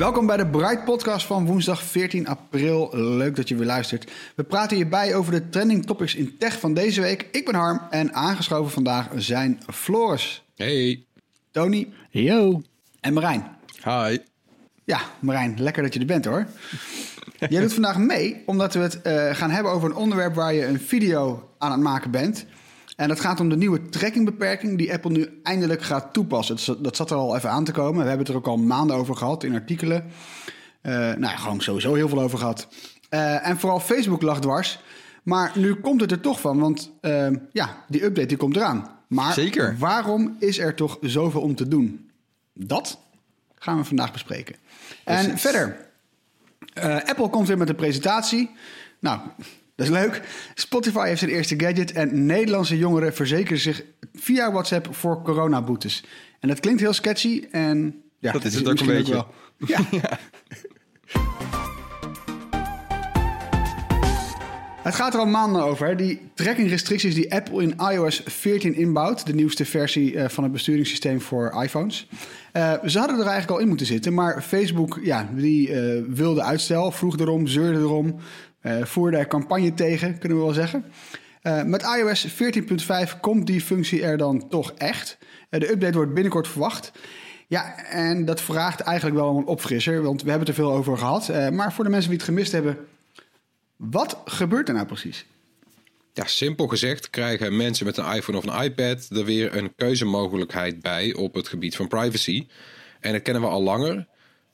Welkom bij de Bright Podcast van woensdag 14 april. Leuk dat je weer luistert. We praten hierbij over de trending topics in tech van deze week. Ik ben Harm en aangeschoven vandaag zijn Floris, Hey. Tony Yo. en Marijn. Hi. Ja, Marijn, lekker dat je er bent hoor. Jij doet vandaag mee omdat we het eh, gaan hebben over een onderwerp waar je een video aan het maken bent. En dat gaat om de nieuwe trackingbeperking die Apple nu eindelijk gaat toepassen. Dat zat- er al even aan te komen. We hebben het er ook al maanden over gehad in artikelen. Eh, nou ja, gewoon sowieso heel veel over gehad. Eh, en vooral Facebook lag dwars. Maar nu komt het er toch van, want eh, ja, die update die komt eraan. Maar Zeker. waarom is er toch zoveel om te doen? Dat gaan we vandaag bespreken. En verder, Apple komt weer met een presentatie. Nou, dat is leuk. Spotify heeft zijn eerste gadget en Nederlandse jongeren verzekeren zich via WhatsApp voor coronaboetes. En dat klinkt heel sketchy en ja, Dat is het ook een beetje. wel. Ja. Het gaat er al maanden over, hè? die trackingrestricties die Apple in iOS 14 inbouwt, de nieuwste versie eh, van het besturingssysteem voor iPhones. Eh, ze hadden er eigenlijk al in moeten zitten, maar Facebook ja, die, eh, wilde uitstel, vroeg erom, zeurde erom, eh, voerde er campagne tegen, kunnen we wel zeggen. Eh, met iOS 14.5 komt die functie er dan toch echt. Eh, de update wordt binnenkort verwacht. Ja, en dat vraagt eigenlijk wel een opfrisser, want we hebben het er veel over gehad. Eh, maar voor de mensen die het gemist hebben, wat gebeurt er nou precies? Ja, simpel gezegd krijgen mensen met een iPhone of een iPad er weer een keuzemogelijkheid bij op het gebied van privacy. En dat kennen we al langer.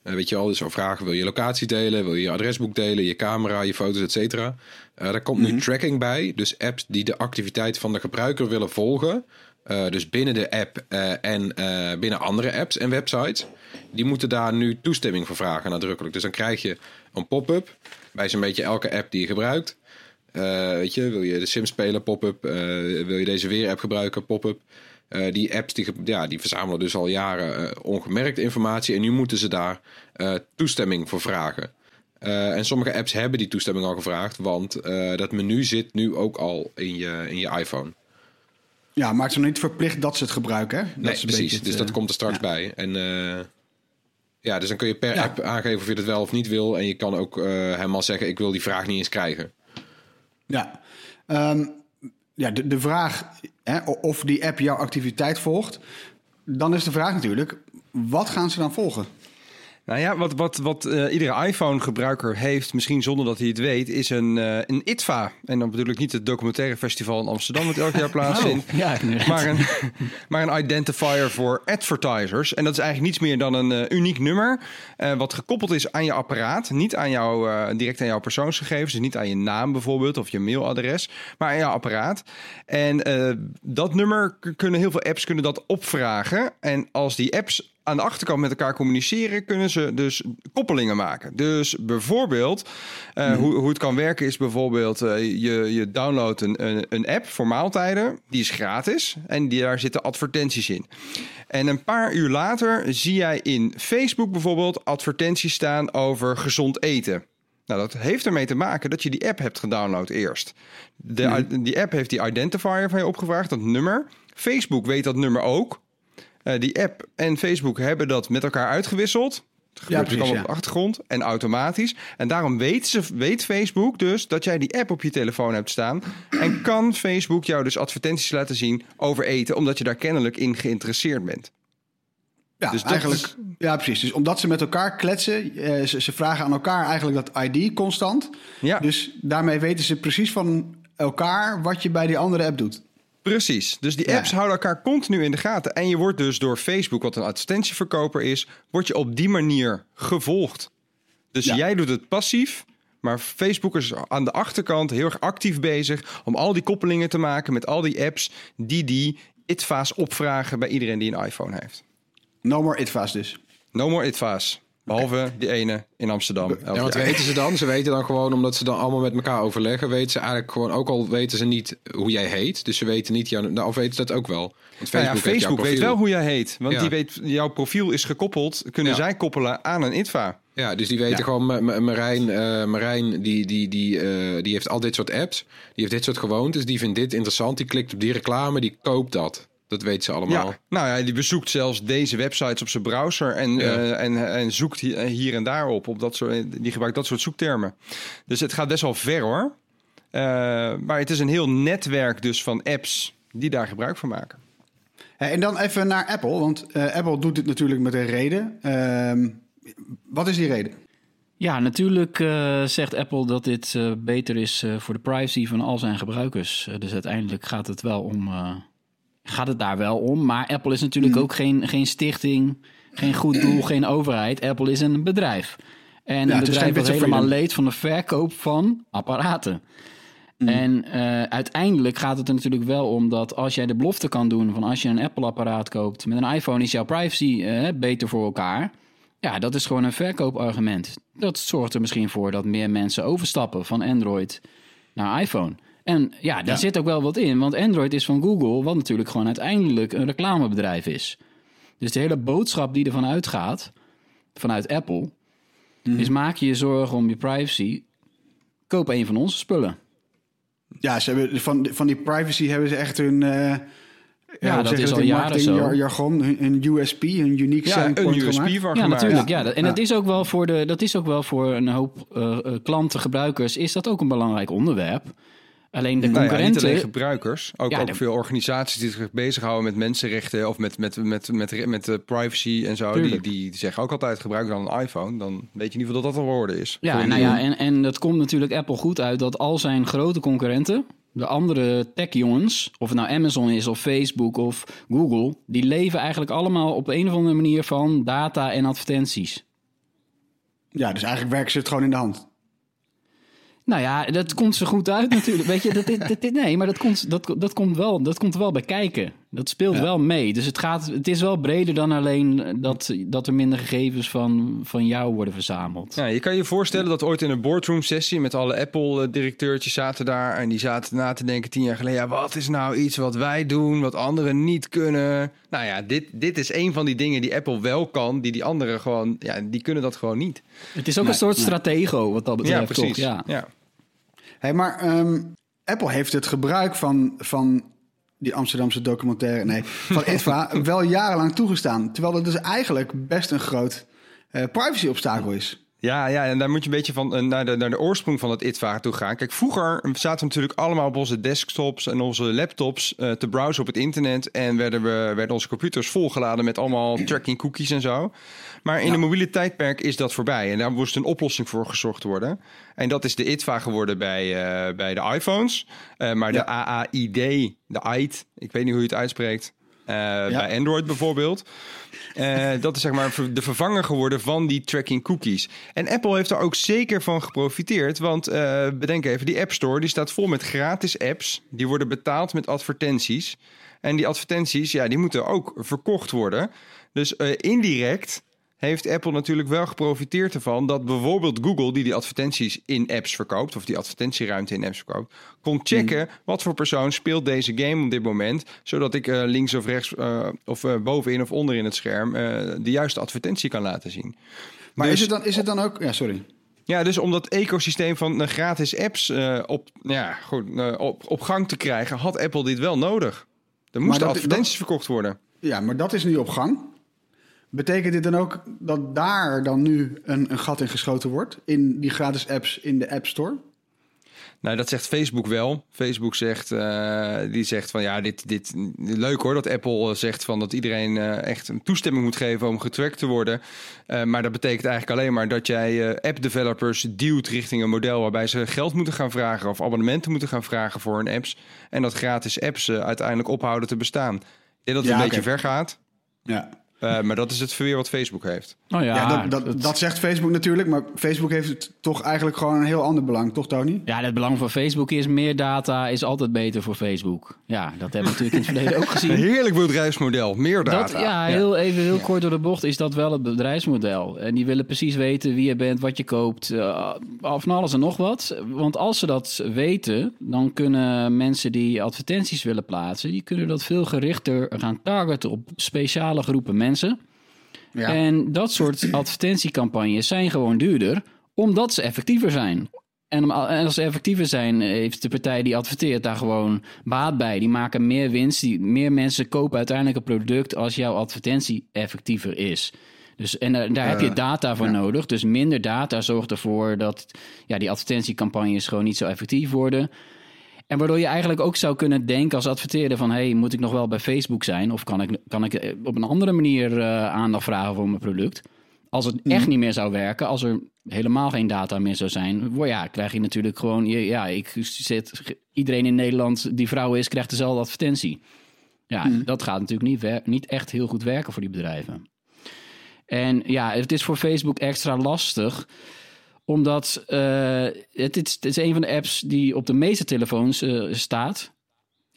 Eh, weet je al, dus al vragen, wil je locatie delen, wil je je adresboek delen, je camera, je foto's, et cetera. Eh, daar komt nu tracking bij, dus apps die de activiteit van de gebruiker willen volgen. eh, dus binnen de app en binnen andere apps en websites. Die moeten daar nu toestemming voor vragen nadrukkelijk. Dus dan krijg je een pop-up bij zo'n beetje elke app die je gebruikt. Weet je, wil je de Sims spelen, pop-up. Wil je deze weer-app gebruiken, pop-up. Eh, die apps die, ja, die verzamelen dus al jaren eh, ongemerkt informatie. En nu moeten ze daar eh, toestemming voor vragen. En sommige apps hebben die toestemming al gevraagd. Want dat menu zit nu ook al in je, in je iPhone. Ja, het is nog niet verplicht dat ze het gebruiken. Hè? Dat Nee, precies. het, dus dat komt er straks ja. bij. En ja, dus dan kun je per Ja. app aangeven of je dat wel of niet wil. En je kan ook helemaal zeggen, ik wil die vraag niet eens krijgen. Ja, Ehm, ja de, de vraag of die app jouw activiteit volgt, dan is de vraag natuurlijk, wat gaan ze dan volgen? Nou ja, wat, wat, wat eh, iedere iPhone-gebruiker heeft, misschien zonder dat hij het weet, is een, eh, een ITVA. En dan bedoel ik niet het documentaire festival in Amsterdam, dat elk jaar plaatsvindt. Ja. Maar een, maar een identifier voor advertisers. En dat is eigenlijk niets meer dan een eh, uniek nummer. wat gekoppeld is aan je apparaat. Niet aan jou, eh, direct aan jouw persoonsgegevens. Dus niet aan je naam bijvoorbeeld of je mailadres. Maar aan jouw apparaat. En dat nummer kunnen heel veel apps kunnen dat opvragen. En als die apps aan de achterkant met elkaar communiceren, kunnen ze dus koppelingen maken. Dus bijvoorbeeld, eh, hoe, hoe het kan werken is bijvoorbeeld, eh, je, je downloadt een, een, een app voor maaltijden, die is gratis en die, daar zitten advertenties in. En een paar uur later zie jij in Facebook bijvoorbeeld advertenties staan over gezond eten. Nou, dat heeft ermee te maken dat je die app hebt gedownload eerst. De, Die app heeft die identifier van je opgevraagd, dat nummer. Facebook weet dat nummer ook. Eh, die app en Facebook hebben dat met elkaar uitgewisseld. Het gebeurt allemaal ja. op de achtergrond en automatisch. En daarom weet, ze, weet Facebook dus dat jij die app op je telefoon hebt staan. En kan Facebook jou dus advertenties laten zien over eten, omdat je daar kennelijk in geïnteresseerd bent. Ja, Dus eigenlijk, is- ja, precies. Dus omdat ze met elkaar kletsen, eh, ze, ze vragen aan elkaar eigenlijk dat ID constant. Ja. Dus daarmee weten ze precies van elkaar wat je bij die andere app doet. Precies. Dus die Ja. apps houden elkaar continu in de gaten. En je wordt dus door Facebook, wat een advertentieverkoper is, word je op die manier gevolgd. Dus Ja. jij doet het passief. Maar Facebook is aan de achterkant heel erg actief bezig om al die koppelingen te maken met al die apps die die ITVA's opvragen bij iedereen die een iPhone heeft. No more ITVA's dus. No more ITVA's. Behalve die ene in Amsterdam. Ja, wat jaar. weten ze dan? Ze weten dan gewoon, omdat ze dan allemaal met elkaar overleggen, weten ze eigenlijk gewoon, ook al weten ze niet hoe jij heet. Dus ze weten niet, jouw, nou, of weten ze dat ook wel. Want Facebook, Nou ja, Facebook weet wel hoe jij heet. Want die weet, jouw profiel is gekoppeld. Kunnen zij koppelen aan een ITVA? Ja, dus die weten gewoon, Ma- Ma- Marijn, eh, Marijn die, die, die, eh, die heeft al dit soort apps. Die heeft dit soort gewoontes. Die vindt dit interessant. Die klikt op die reclame. Die koopt dat. Dat weten ze allemaal. Ja, nou ja, die bezoekt zelfs deze websites op zijn browser en, Ja. eh, en, en zoekt hi- hier en daar op. op dat soort, die gebruikt dat soort zoektermen. Dus het gaat best wel ver hoor. Eh, maar het is een heel netwerk dus van apps die daar gebruik van maken. Hè, En dan even naar Apple, want eh, Apple doet dit natuurlijk met een reden. Ehm, wat is die reden? Ja, natuurlijk eh, zegt Apple dat dit eh, beter is eh, voor de privacy van al zijn gebruikers. Dus uiteindelijk gaat het wel om. Gaat het daar wel om. Maar Apple is natuurlijk ook geen, geen stichting, geen goed doel, geen overheid. Apple is een bedrijf. En Ja, een het is bedrijf dat of helemaal leed van de verkoop van apparaten. En eh, uiteindelijk gaat het er natuurlijk wel om dat als jij de belofte kan doen van als je een Apple-apparaat koopt met een iPhone is jouw privacy eh, beter voor elkaar. Ja, dat is gewoon een verkoopargument. Dat zorgt er misschien voor dat meer mensen overstappen van Android naar iPhone. En ja, daar Ja. zit ook wel wat in, want Android is van Google, wat natuurlijk gewoon uiteindelijk een reclamebedrijf is. Dus de hele boodschap die ervan uitgaat, vanuit Apple, is maak je je zorgen om je privacy, koop een van onze spullen. Ja, ze hebben, van, van die privacy hebben ze echt hun... eh, ja, dat is al jaren zo. jar- jargon, hun, hun USP, hun unique Ja, selling een point USP gemaakt. van Ja, gemaakt. natuurlijk. Ja. Ja. En Ja. Dat, is ook wel voor de, dat is ook wel voor een hoop eh, eh, klanten, gebruikers, is dat ook een belangrijk onderwerp. Alleen de Nou ja, niet concurrenten... alleen gebruikers, ook, Ja, ook de- veel organisaties die zich bezighouden met mensenrechten of met, met, met, met, met, eh, privacy en zo. Die, Tuurlijk. die zeggen ook altijd gebruik dan een iPhone. Dan weet je in ieder geval dat dat een woorden is. Ja, nou ja, en, en dat komt natuurlijk Apple goed uit dat al zijn grote concurrenten, de andere tech-jongens, of het nou Amazon is of Facebook of Google, die leven eigenlijk allemaal op een of andere manier van data en advertenties. Ja, dus eigenlijk werken ze het gewoon in de hand. Nou ja, dat komt ze goed uit natuurlijk. Weet je, dat, dit- nee, maar dat komt, dat, dat, komt wel, dat komt wel bij kijken. Dat speelt Ja. wel mee. Dus het, gaat, het is wel breder dan alleen dat, dat er minder gegevens van, van jou worden verzameld. Ja, je kan je voorstellen dat ooit in een boardroom sessie met alle Apple-directeurtjes zaten daar en die zaten na te denken tien jaar geleden, ja, wat is nou iets wat wij doen, wat anderen niet kunnen? Nou ja, dit, dit is een van die dingen die Apple wel kan, die die anderen gewoon, ja, die kunnen dat gewoon niet. Het is ook Nee, een soort nee. stratego wat dat Ja, betreft. precies. Toch? Ja. Ja. Hey, maar ehm, Apple heeft het gebruik van, van die Amsterdamse documentaire, nee, van ITVA wel jarenlang toegestaan. Terwijl het dus eigenlijk best een groot eh privacy-obstakel is. Ja, ja, en daar moet je een beetje van eh, naar de, naar de oorsprong van het ITVA toe gaan. Kijk, vroeger zaten we natuurlijk allemaal op onze desktops en onze laptops eh, te browsen op het internet. En werden, we, werden onze computers volgeladen met allemaal tracking cookies en zo. Maar in Ja. de mobiele tijdperk is dat voorbij. En daar moest een oplossing voor gezocht worden. En dat is de ITVA geworden bij, eh, bij de iPhones. Eh, maar de. AAID, de AID, ik weet niet hoe je het uitspreekt. eh, Bij Android bijvoorbeeld. Dat is zeg maar de vervanger geworden van die tracking cookies. En Apple heeft daar ook zeker van geprofiteerd. Want bedenk even, die App Store die staat vol met gratis apps. Die worden betaald met advertenties. En die advertenties, ja, die moeten ook verkocht worden. Dus indirect heeft Apple natuurlijk wel geprofiteerd ervan dat bijvoorbeeld Google, die die advertenties in apps verkoopt, of die advertentieruimte in apps verkoopt, kon checken wat voor persoon speelt deze game op dit moment, zodat ik eh, links of rechts eh, of eh, bovenin of onderin het scherm de juiste advertentie kan laten zien. Maar Dus- is, het dan, is het dan ook... Ja, sorry. Ja, dus om dat ecosysteem van gratis apps op, ja, goed, op, op gang te krijgen, had Apple dit wel nodig. Er moesten dat- advertenties verkocht worden. Ja, maar dat is nu op gang. Betekent dit dan ook dat daar dan nu een, een gat in geschoten wordt? In die gratis apps in de App Store? Nou, dat zegt Facebook wel. Facebook zegt, eh, die zegt van ja, dit, dit leuk hoor dat Apple eh, zegt van dat iedereen eh, echt een toestemming moet geven om getrackt te worden. Maar dat betekent eigenlijk alleen maar dat jij eh, app-developers duwt richting een model waarbij ze geld moeten gaan vragen of abonnementen moeten gaan vragen voor hun apps. En dat gratis apps uiteindelijk ophouden te bestaan. Ik denk dat het Ja, een beetje ver gaat. Ja. Eh, maar dat is het verweer wat Facebook heeft. Oh ja, Ja, dat, dat, dat zegt Facebook natuurlijk, maar Facebook heeft het toch eigenlijk gewoon een heel ander belang, toch Tony? Ja, het belang van Facebook is meer data is altijd beter voor Facebook. Ja, dat hebben we natuurlijk in het verleden ook Een gezien. heerlijk bedrijfsmodel, meer data. Dat, ja, heel, even heel kort door de bocht is dat wel het bedrijfsmodel. En die willen precies weten wie je bent, wat je koopt, eh, van alles en nog wat. Want als ze dat weten, dan kunnen mensen die advertenties willen plaatsen, die kunnen dat veel gerichter gaan targeten op speciale groepen mensen. Ja. En dat soort advertentiecampagnes zijn gewoon duurder, omdat ze effectiever zijn. En als ze effectiever zijn, heeft de partij die adverteert daar gewoon baat bij. Die maken meer winst, die, meer mensen kopen uiteindelijk een product als jouw advertentie effectiever is. Dus, en daar, daar heb je Eh, data voor nodig. Dus minder data zorgt ervoor dat ja, die advertentiecampagnes gewoon niet zo effectief worden. En waardoor je eigenlijk ook zou kunnen denken als adverteerder van... hey, moet ik nog wel bij Facebook zijn? Of kan ik, kan ik eh, op een andere manier eh, aandacht vragen voor mijn product? Als het echt niet meer zou werken, als er helemaal geen data meer zou zijn... word- ja, krijg je natuurlijk gewoon... Ja, ik zit, iedereen in Nederland die vrouw is, krijgt dezelfde advertentie. Ja, dat gaat natuurlijk niet, niet echt heel goed werken voor die bedrijven. En ja, het is voor Facebook extra lastig omdat eh, het, is, het is een van de apps die op de meeste telefoons eh, staat.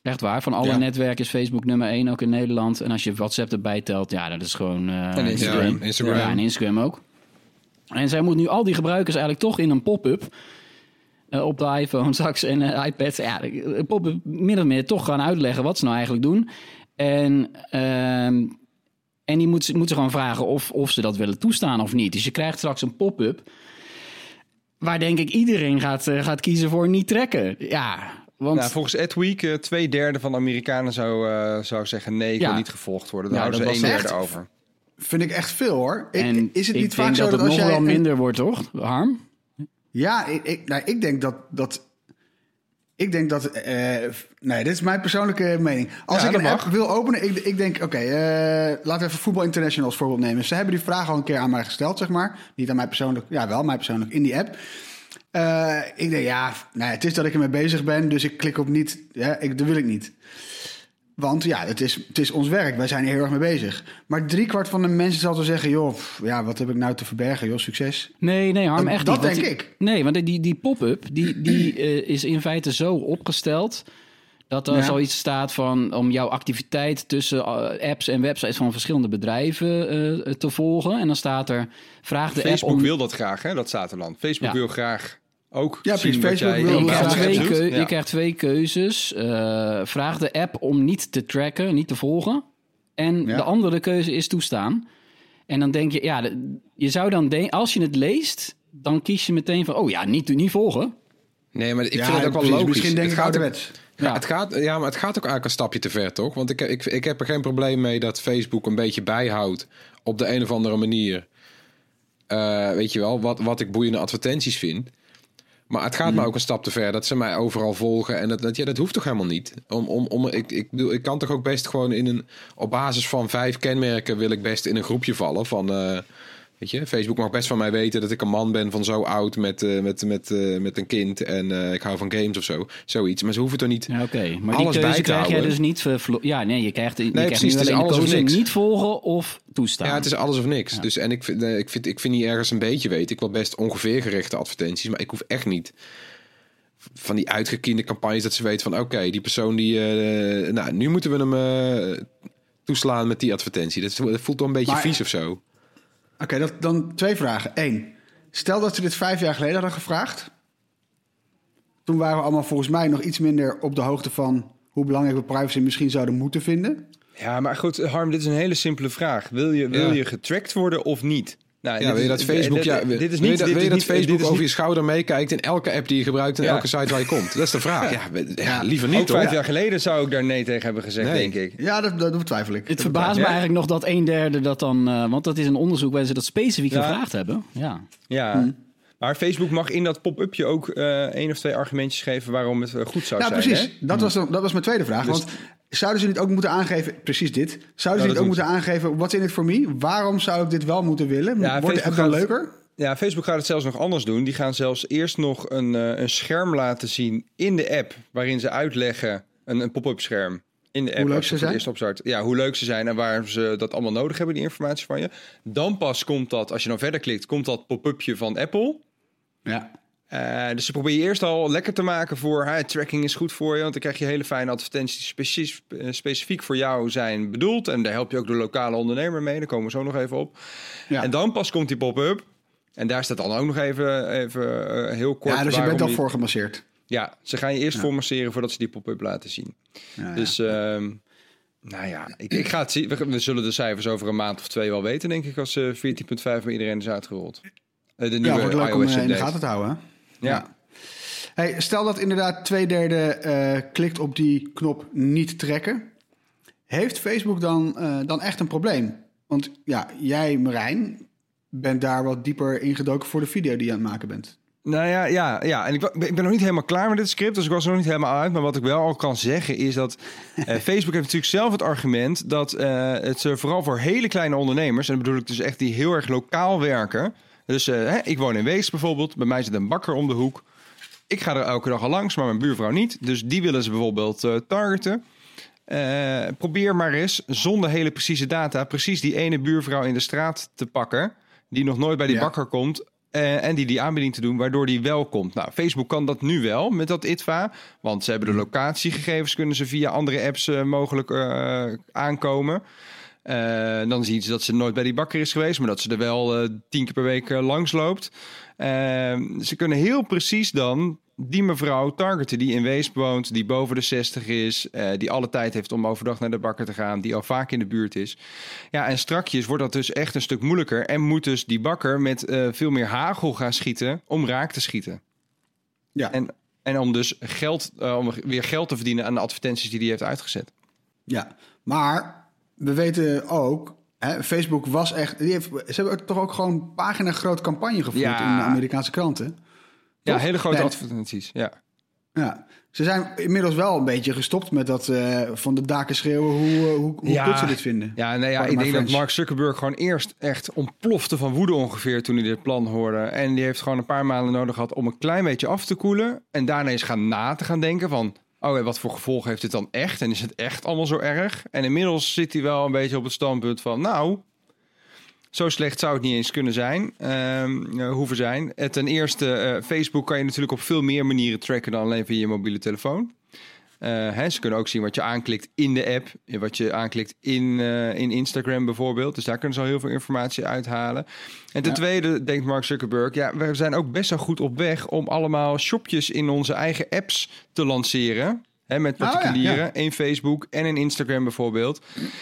Echt waar. Van alle Ja. netwerken is Facebook nummer één, ook in Nederland. En als je WhatsApp erbij telt, ja, dat is gewoon... eh, En Instagram. Ja, Instagram. Ja, en Instagram ook. En zij moet nu al die gebruikers eigenlijk toch in een pop-up... op de iPhone straks en iPad... Ja, pop-up min of meer toch gaan uitleggen wat ze nou eigenlijk doen. En... ehm, en die moet, moet ze gewoon vragen of, of ze dat willen toestaan of niet. Dus je krijgt straks een pop-up waar denk ik iedereen gaat, eh, gaat kiezen voor niet trekken. Ja, want Nou, volgens Adweek, eh twee derde van de Amerikanen zou, eh, zou zeggen nee, ik Ja. wil niet gevolgd worden. Daar Ja, houden ze een derde over. Vind ik echt veel hoor. Ik, en is het ik niet vaak denk zo dat het nog wel minder wordt, toch? Harm? Ja, ik, ik, nou, ik denk dat... dat ik denk dat... eh, nee, dit is mijn persoonlijke mening. Als Ja, ik een app wil openen, ik, ik denk... Oké, eh, laten we even Voetbal International als voorbeeld nemen. Ze hebben die vraag al een keer aan mij gesteld, zeg maar. Niet aan mij persoonlijk. Ja, wel mij persoonlijk in die app. Eh, ik denk, ja, nou, het is dat ik ermee bezig ben, dus ik klik op niet. Ja, ik, dat wil ik niet. Want ja, het is, het is ons werk. Wij zijn er heel erg mee bezig. Maar driekwart van de mensen zal toch zeggen... joh, pff, ja, wat heb ik nou te verbergen, joh, succes. Nee, nee, Harm, Dat- echt dat niet. Denk ik. Nee, want die, die pop-up die, die eh, is in feite zo opgesteld... dat er Ja. zoiets staat van om jouw activiteit tussen eh, apps en websites van verschillende bedrijven eh, te volgen. En dan staat er, vraag de Facebook app om... wil dat graag, hè, dat staat er dan. Facebook Ja. wil graag ook Ja, zien precies. wat Facebook jij wil Je krijgt, twee doet. keu- Ja. je krijgt twee keuzes. Eh, vraag de app om niet te tracken, niet te volgen. En Ja. de andere keuze is toestaan. En dan denk je, ja, je zou dan denken, als je het leest, dan kies je meteen van, oh ja, niet, niet volgen. Nee, maar ik Ja, vind het ook wel logisch. Misschien denk het ik gaat ook- ouderwets. Ja, het gaat, ja, maar het gaat ook eigenlijk een stapje te ver, toch? Want ik, ik, ik heb er geen probleem mee dat Facebook een beetje bijhoudt op de een of andere manier. Eh, weet je wel, wat, wat ik boeiende advertenties vind. Maar het gaat me ook een stap te ver dat ze mij overal volgen. En dat, dat, ja, dat hoeft toch helemaal niet? Om, om, om, ik, ik, bedoel, ik kan toch ook best gewoon in een. Op basis van vijf kenmerken wil ik best in een groepje vallen. Van. eh, Weet je, Facebook mag best van mij weten dat ik een man ben van zo oud met, eh, met, met, eh, met een kind. En eh, ik hou van games of zo. Zoiets. Maar ze hoeven toch niet. Ja, Oké, maar Alles die bij keuze te krijg jij dus niet... ja, nee, je krijgt, je krijgt precies, nu alleen de alles of keuze niks. niet volgen of toestaan. Ja, het is alles of niks. Dus, en ik vind, ik, vind, ik vind niet ergens een beetje weten. Ik wil best ongeveer gerichte advertenties. Maar ik hoef echt niet van die uitgekiende campagnes dat ze weten van... Oké, die persoon die... nou, nu moeten we hem toeslaan met die advertentie. Dat voelt dat voelt toch een beetje Maar- vies of zo. Oké, dan twee vragen. Eén, stel dat ze dit vijf jaar geleden hadden gevraagd. Toen waren we allemaal volgens mij nog iets minder op de hoogte van hoe belangrijk we privacy misschien zouden moeten vinden. Ja, maar goed, Harm, dit is een hele simpele vraag. Wil je, wil Ja. je getracked worden of niet? Nou, Ja, wil je dat Facebook, ja, dit is wil je niet, dat, dit wil je is dat niet- Facebook over niet- je schouder meekijkt in elke app die je gebruikt en Ja. elke site waar je komt? Dat is de vraag. Ja, ja, liever niet Ook toch? vijf jaar geleden zou ik daar nee tegen hebben gezegd, Nee. denk ik. Ja, dat, dat betwijfel ik. Het Dat verbaast me Ja? eigenlijk nog dat een derde dat dan... eh, want dat is een onderzoek waar ze dat specifiek Ja. gevraagd hebben. Ja. Ja. Maar Facebook mag in dat pop-upje ook eh één of twee argumentjes geven waarom het eh, goed zou Nou, zijn. precies. hè? Dat, was, dan- dat was mijn tweede vraag. Dus- Want zouden ze niet ook moeten aangeven, precies dit, zouden ze niet ook moeten aangeven, what's in it for me? Waarom zou ik dit wel moeten willen? Wordt de app Facebook dan gaat- leuker? Ja, Facebook gaat het zelfs nog anders doen. Die gaan zelfs eerst nog een, eh, een scherm laten zien in de app... waarin ze uitleggen, een, een pop-up scherm... In de app, Hoe leuk ze voor het zijn? eerst opstart. Ja, hoe leuk ze zijn en waar ze dat allemaal nodig hebben, die informatie van je. Dan pas komt dat, als je dan verder klikt, komt dat pop-upje van Apple. Ja. Eh, dus ze probeer je eerst al lekker te maken voor hè, tracking is goed voor je. Want dan krijg je hele fijne advertenties die specif- eh, specifiek voor jou zijn bedoeld. En daar help je ook de lokale ondernemer mee. Daar komen we zo nog even op. Ja. En dan pas komt die pop-up. En daar staat dan ook nog even, even eh, heel kort. ja, dus je bent al die- voor gemasseerd. Ja, ze gaan je eerst Ja. formasseren voordat ze die pop-up laten zien. Ja, ja. Dus, ehm, nou ja, ik, ik ga het zien. We, we zullen de cijfers over een maand of twee wel weten, denk ik, als eh 14.5 bij iedereen is uitgerold. De ja, nieuwe wordt leuk om eh, in de gaten te houden. Ja. Hey, stel dat inderdaad twee derde eh, klikt op die knop niet trekken. Heeft Facebook dan, eh, dan echt een probleem? Want ja, jij Marijn bent daar wat dieper ingedoken voor de video die je aan het maken bent. Nou ja, ja, ja. en ik, ik ben nog niet helemaal klaar met dit script, dus ik was er nog niet helemaal uit. Maar wat ik wel al kan zeggen is dat eh, Facebook heeft natuurlijk zelf het argument dat het vooral voor hele kleine ondernemers, en dat bedoel ik dus echt die heel erg lokaal werken. Dus eh, ik woon in Wees bijvoorbeeld, bij mij zit een bakker om de hoek. Ik ga er elke dag al langs, maar mijn buurvrouw niet. Dus die willen ze bijvoorbeeld eh, targeten. Eh, probeer maar eens zonder hele precieze data precies die ene buurvrouw in de straat te pakken. Die nog nooit bij die Ja. bakker komt. en die die aanbieding te doen, waardoor die wel komt. Nou, Facebook kan dat nu wel met dat ITVA. Want ze hebben de locatiegegevens, kunnen ze via andere apps mogelijk aankomen. Eh, dan zien ze dat ze nooit bij die bakker is geweest, maar dat ze er wel eh, tien keer per week eh, langs loopt. Eh, ze kunnen heel precies dan die mevrouw targeten die in Weesp woont, die boven de 60 is, die alle tijd heeft om overdag naar de bakker te gaan, die al vaak in de buurt is. Ja, en strakjes wordt dat dus echt een stuk moeilijker en moet dus die bakker met veel meer hagel gaan schieten om raak te schieten. Ja, En, en om dus geld, om weer geld te verdienen aan de advertenties die hij heeft uitgezet. ja. maar we weten ook, hè, Facebook was echt... Die heeft, ze hebben toch ook gewoon pagina groot campagne gevoerd Ja. in de Amerikaanse kranten. Ja, hele grote Nee. advertenties. Ja. Ja, ze zijn inmiddels wel een beetje gestopt met dat eh, van de daken schreeuwen hoe, eh, hoe, hoe Ja. goed ze dit vinden. Ja, nee, ja ik denk dat. Mark Zuckerberg gewoon eerst echt ontplofte van woede ongeveer toen hij dit plan hoorde. En die heeft gewoon een paar maanden nodig gehad om een klein beetje af te koelen. En daarna eens gaan na te gaan denken van, oh wat voor gevolgen heeft dit dan echt? En is het echt allemaal zo erg? En inmiddels zit hij wel een beetje op het standpunt van, nou, zo slecht zou het niet eens kunnen zijn, eh, hoeven zijn. Eh, ten eerste, eh, Facebook kan je natuurlijk op veel meer manieren tracken dan alleen via je mobiele telefoon. Eh, hè, ze kunnen ook zien wat je aanklikt in de app, eh, wat je aanklikt in, eh, in Instagram bijvoorbeeld. Dus daar kunnen ze al heel veel informatie uithalen. En ten Ja. tweede denkt Mark Zuckerberg, ja, we zijn ook best wel goed op weg om allemaal shopjes in onze eigen apps te lanceren. Hè, met Oh ja, particulieren ja. in Facebook en in Instagram bijvoorbeeld.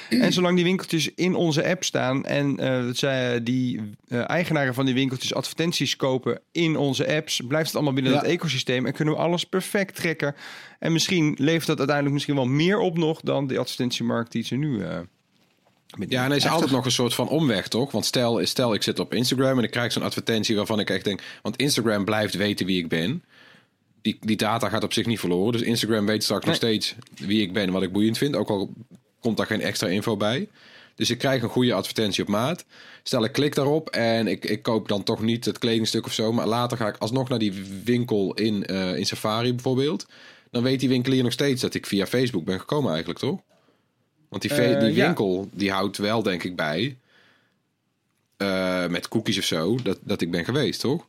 En zolang die winkeltjes in onze app staan en eh, dat zij, die eh, eigenaren van die winkeltjes advertenties kopen in onze apps, blijft het allemaal binnen Ja. dat ecosysteem en kunnen we alles perfect trekken. En misschien levert dat uiteindelijk misschien wel meer op nog dan de advertentiemarkt die ze nu. eh met Ja, en er is altijd nog een soort van omweg, toch? Want stel, stel ik zit op Instagram en ik krijg zo'n advertentie waarvan ik echt denk... Want Instagram blijft weten wie ik ben. Die, die data gaat op zich niet verloren. Dus Instagram weet straks nog steeds wie ik ben en wat ik boeiend vind. Ook al komt daar geen extra info bij. Dus ik krijg een goede advertentie op maat. Stel, ik klik daarop en ik, ik koop dan toch niet het kledingstuk of zo. Maar later ga ik alsnog naar die winkel in, eh, in Safari bijvoorbeeld. Dan weet die winkelier nog steeds dat ik via Facebook ben gekomen eigenlijk, toch? Want die, Eh, die ja. winkel die houdt wel, denk ik, bij... eh, met cookies of zo, dat, dat ik ben geweest, toch?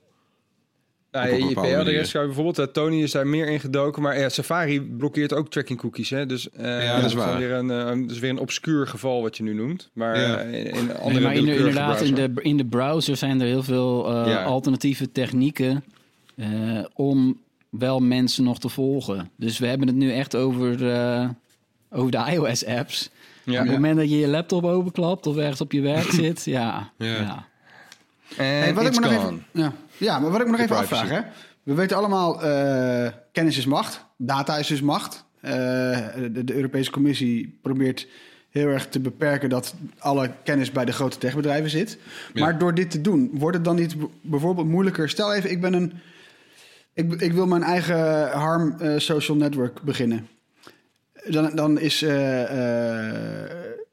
Nou, Op een je bepaalde IP-adres manier. zou je bijvoorbeeld, eh, Tony is daar meer in gedoken, maar ja, Safari blokkeert ook tracking cookies. Hè? Dus eh, Ja, dat is waar. Weer een, eh, dat is weer een obscuur geval wat je nu noemt. Maar Ja. eh, in, in andere Nee, maar in de, inderdaad, in browser. de, in de browser zijn er heel veel eh, Ja. alternatieve technieken eh, om wel mensen nog te volgen. Dus we hebben het nu echt over, eh, over de iOS-apps. Ja. Op het moment dat je je laptop openklapt of ergens op je werk zit, ja. Ja. ja. En Hey, wat ik me nog even, ja. Ja, maar wat ik me nog even privacy. afvraag, hè? We weten allemaal, eh, kennis is macht, data is dus macht. Eh, de, de Europese Commissie probeert heel erg te beperken dat alle kennis bij de grote techbedrijven zit. Ja. Maar door dit te doen, wordt het dan niet bijvoorbeeld moeilijker? Stel even, ik ben een, ik, ik wil mijn eigen harm eh, social network beginnen. Dan, dan is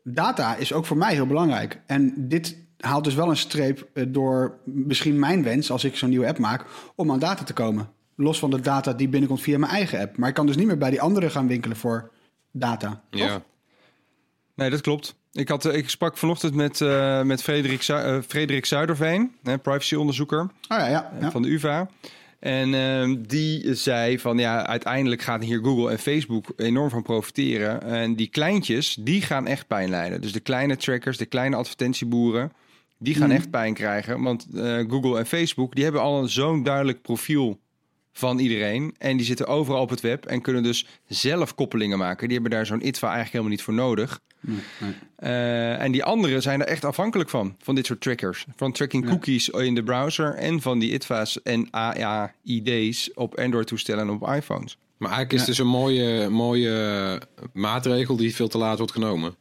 data is ook voor mij heel belangrijk. En dit haalt dus wel een streep eh, door misschien mijn wens, als ik zo'n nieuwe app maak, om aan data te komen. Los van de data die binnenkomt via mijn eigen app. Maar ik kan dus niet meer bij die anderen gaan winkelen voor data. toch? Ja. Nee, dat klopt. Ik, had, eh, ik sprak vanochtend met, eh, met Frederik, Zu- Frederik Zuiderveen, privacyonderzoeker Oh ja, ja. ja. van de UvA. En ehm, die zei van ja, uiteindelijk gaan hier Google en Facebook enorm van profiteren. En die kleintjes, die gaan echt pijn lijden. Dus de kleine trackers, de kleine advertentieboeren, die gaan echt pijn krijgen. Want eh, Google en Facebook, die hebben al een zo'n duidelijk profiel van iedereen. En die zitten overal op het web en kunnen dus zelf koppelingen maken. Die hebben daar zo'n ITVA eigenlijk helemaal niet voor nodig. Eh, en die anderen zijn er echt afhankelijk van, van dit soort trackers. Van tracking cookies in de browser en van die ITVA's en AAID's op Android-toestellen en op iPhones. Maar eigenlijk is het dus een mooie, mooie maatregel die veel te laat wordt genomen.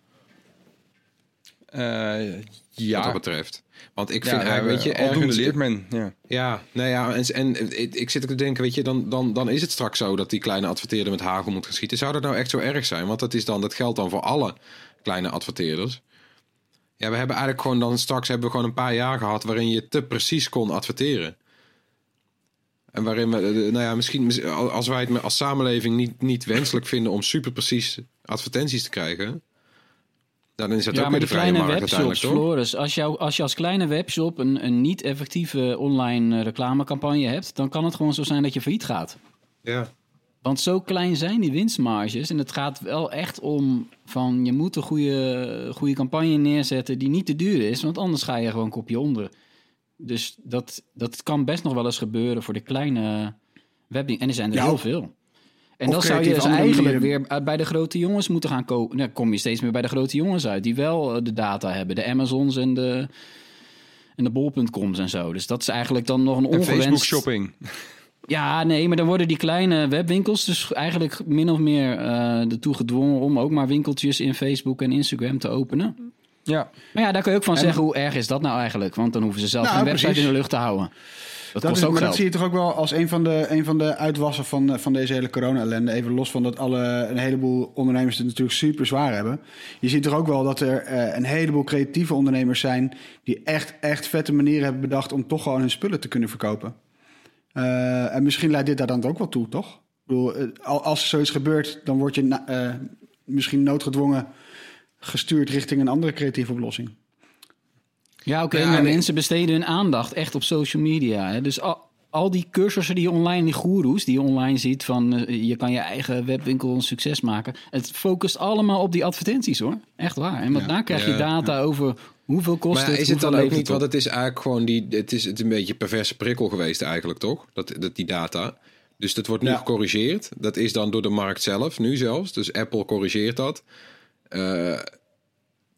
Eh, Wat ja, dat betreft. Want ik ja, vind eigenlijk, weet je, aldoende ergens... leert men. Ja. Ja, nou ja, en, en ik, ik zit ook te denken, weet je, dan, dan, dan is het straks zo dat die kleine adverteerder met hagel moet gaan schieten. Zou dat nou echt zo erg zijn? Want dat, is dan, dat geldt dan voor alle kleine adverteerders. Ja, we hebben eigenlijk gewoon dan straks hebben we gewoon een paar jaar gehad waarin je te precies kon adverteren. En waarin we, eh, nou ja, misschien mis- als wij het als samenleving niet, niet wenselijk vinden om super precies advertenties te krijgen, dan is dat Ja, ook weer de vrije kleine markt webshops? Floris, als, jou, als je als kleine webshop een, een niet effectieve online eh, reclamecampagne hebt, dan kan het gewoon zo zijn dat je failliet gaat. Ja. Want zo klein zijn die winstmarges. En het gaat wel echt om van je moet een goede, goede campagne neerzetten die niet te duur is. Want anders ga je gewoon kopje onder. Dus dat, dat kan best nog wel eens gebeuren voor de kleine webbing. En er zijn er Ja, heel veel. En dan zou je dus eigenlijk manieren. weer uit- bij de grote jongens moeten gaan kopen. Dan kom je steeds meer bij de grote jongens uit. Die wel eh, de data hebben. De Amazons en de, en de bol.coms en zo. Dus dat is eigenlijk dan nog een En ongewenst... Facebook shopping. Ja, nee, maar dan worden die kleine webwinkels dus eigenlijk min of meer eh ertoe gedwongen om ook maar winkeltjes in Facebook en Instagram te openen. Ja, Maar ja, daar kun je ook van zeggen, hoe erg is dat nou eigenlijk? Want dan hoeven ze zelf Nou, geen website precies. in de lucht te houden. Dat, Dat is, ook maar dat zie je toch ook wel als een van de, een van de uitwassen van, eh, van deze hele corona-ellende. Even los van dat alle, een heleboel ondernemers het natuurlijk super zwaar hebben. Je ziet toch ook wel dat er eh, een heleboel creatieve ondernemers zijn... die echt, echt vette manieren hebben bedacht om toch gewoon hun spullen te kunnen verkopen. Eh, en misschien leidt dit daar dan ook wel toe, toch? Ik bedoel, al- als er zoiets gebeurt, dan word je misschien noodgedwongen gestuurd richting een andere creatieve oplossing. Ja, oké, maar nee. mensen besteden hun aandacht echt op social media. Hè? Dus al, al die cursussen die je online, die goeroes die je online ziet... van eh, je kan je eigen webwinkel een succes maken... het focust allemaal op die advertenties, hoor. Echt waar. En want Ja. daar krijg je data over hoeveel kost Maar het, is het dan ook niet, want het is eigenlijk gewoon die, het is, het is een beetje perverse prikkel geweest eigenlijk, toch? Dat, dat die data. Dus dat wordt nu Ja. gecorrigeerd. Dat is dan door de markt zelf, nu zelfs. Dus Apple corrigeert dat. Eh,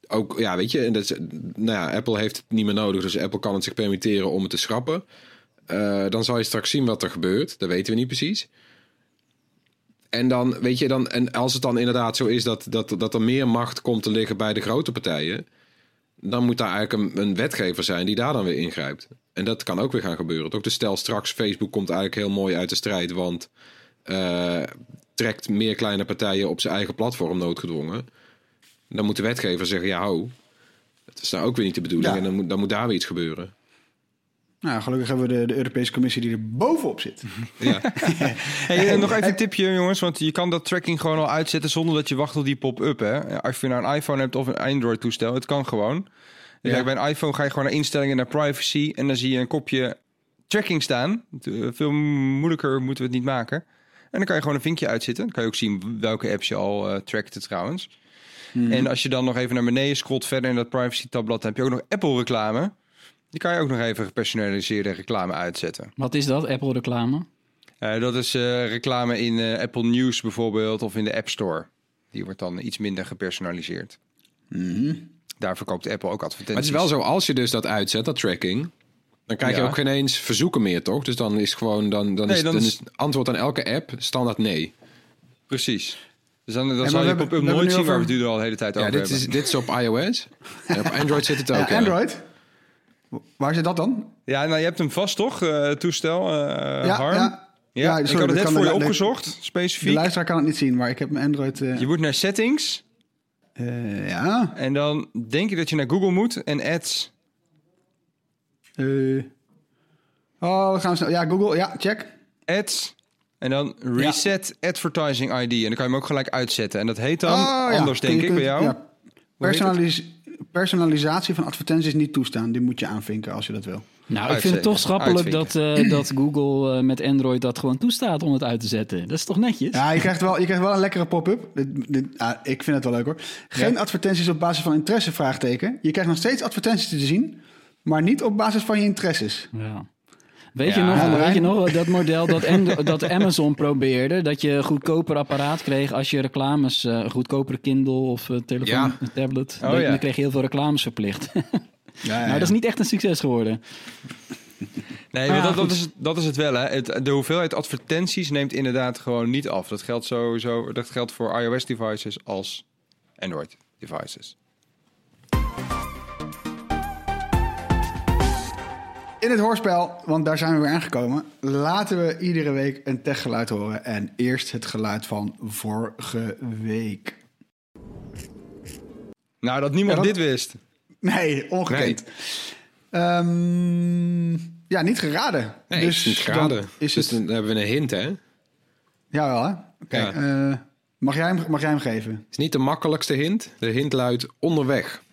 ook, ja, weet je, en dat is, nou ja, Apple heeft het niet meer nodig, dus Apple kan het zich permitteren om het te schrappen. Eh, dan zal je straks zien wat er gebeurt. Dat weten we niet precies. En dan, weet je, dan, en als het dan inderdaad zo is dat, dat, dat er meer macht komt te liggen bij de grote partijen, dan moet daar eigenlijk een, een wetgever zijn die daar dan weer ingrijpt. En dat kan ook weer gaan gebeuren. Toch? Dus stel straks, Facebook komt eigenlijk heel mooi uit de strijd, want eh, trekt meer kleine partijen op zijn eigen platform noodgedwongen. Dan moet de wetgever zeggen, ja ho, dat is nou ook weer niet de bedoeling. Ja. En dan moet, dan moet daar weer iets gebeuren. Nou, gelukkig hebben we de, de Europese Commissie die er bovenop zit. Ja, Hey, en nog even een tipje, jongens. Want je kan dat tracking gewoon al uitzetten zonder dat je wacht op die pop-up. Hè? Als je nou een iPhone hebt of een Android-toestel, het kan gewoon. Dus Ja. bij een iPhone ga je gewoon naar instellingen, naar privacy. En dan zie je een kopje tracking staan. Eh, Veel moeilijker moeten we het niet maken. En dan kan je gewoon een vinkje uitzetten. Dan kan je ook zien welke apps je al eh trackte trouwens. En als je dan nog even naar beneden scrolt verder in dat privacy-tabblad, dan heb je ook nog Apple-reclame. Die kan je ook nog even gepersonaliseerde reclame uitzetten. Wat is dat, Apple reclame? Eh, dat is eh, reclame in eh, Apple News bijvoorbeeld of in de App Store. Die wordt dan iets minder gepersonaliseerd. Daar verkoopt Apple ook advertenties. maar het is wel zo, als je dus dat uitzet, dat tracking, dan krijg je Ja. ook geen eens verzoeken meer, toch? Dus dan is gewoon, dan, dan, Nee, is, dan dan is- is het antwoord aan elke app standaard nee. Precies. Dus dan, dan maar zal we je hebben- pop-up we hebben nooit zien, over- waar we het nu al de hele tijd Ja, over dit hebben. is, dit is op iOS. En op Android zit het ook. Ja, ja. Android? Waar zit dat dan? Ja, nou je hebt hem vast toch, eh, toestel, eh Harm? ja. Ja, Ja, ik had het net voor je de- de- opgezocht, De specifiek. luisteraar kan het niet zien, maar ik heb mijn Android... eh, Je moet naar settings eh, ja. en dan denk je dat je naar Google moet en ads. Eh. oh, we gaan snel. Ja, Google. Ja, check. Ads. En dan reset advertising ID. En dan kan je hem ook gelijk uitzetten. En dat heet dan Oh, ja. anders, denk ik, bij jou. ja. Personalis- personalisatie van advertenties niet toestaan. Die moet je aanvinken als je dat wil. Nou, ik vind het toch schappelijk dat, eh, dat Google eh, met Android dat gewoon toestaat om het uit te zetten. Dat is toch netjes? Ja, je krijgt wel, je krijgt wel een lekkere pop-up. Ah, ik vind het wel leuk hoor. Geen advertenties op basis van interesse, vraagteken. Je krijgt nog steeds advertenties te zien, maar niet op basis van je interesses. Ja. Weet, Ja, je nog, Marijn. weet je nog dat model dat, Amazon probeerde? Dat je een goedkoper apparaat kreeg als je reclames, eh, een goedkopere Kindle of eh, telefoon, Ja. tablet. Oh, dan, ja. dan kreeg je heel veel reclames verplicht. Ja, nou, dat is niet echt een succes geworden. Nee, Maar ja, dat, dat, is, het- dat is het wel. Hè. Het, de hoeveelheid advertenties neemt inderdaad gewoon niet af. Dat geldt sowieso. Dat geldt voor iOS-devices als Android-devices. In het hoorspel, want daar zijn we weer aangekomen, laten we iedere week een techgeluid horen. En eerst het geluid van vorige week. Nou, dat niemand Ja, dat- dit wist. Nee, ongekend. Ehm, ja, niet geraden. Nee, dus niet dan geraden. Is dus het, dan hebben we een hint, hè? Het Jawel, hè? Ja. eh, mag, jij hem, mag jij hem geven? is niet de makkelijkste hint. De hint luidt onderweg.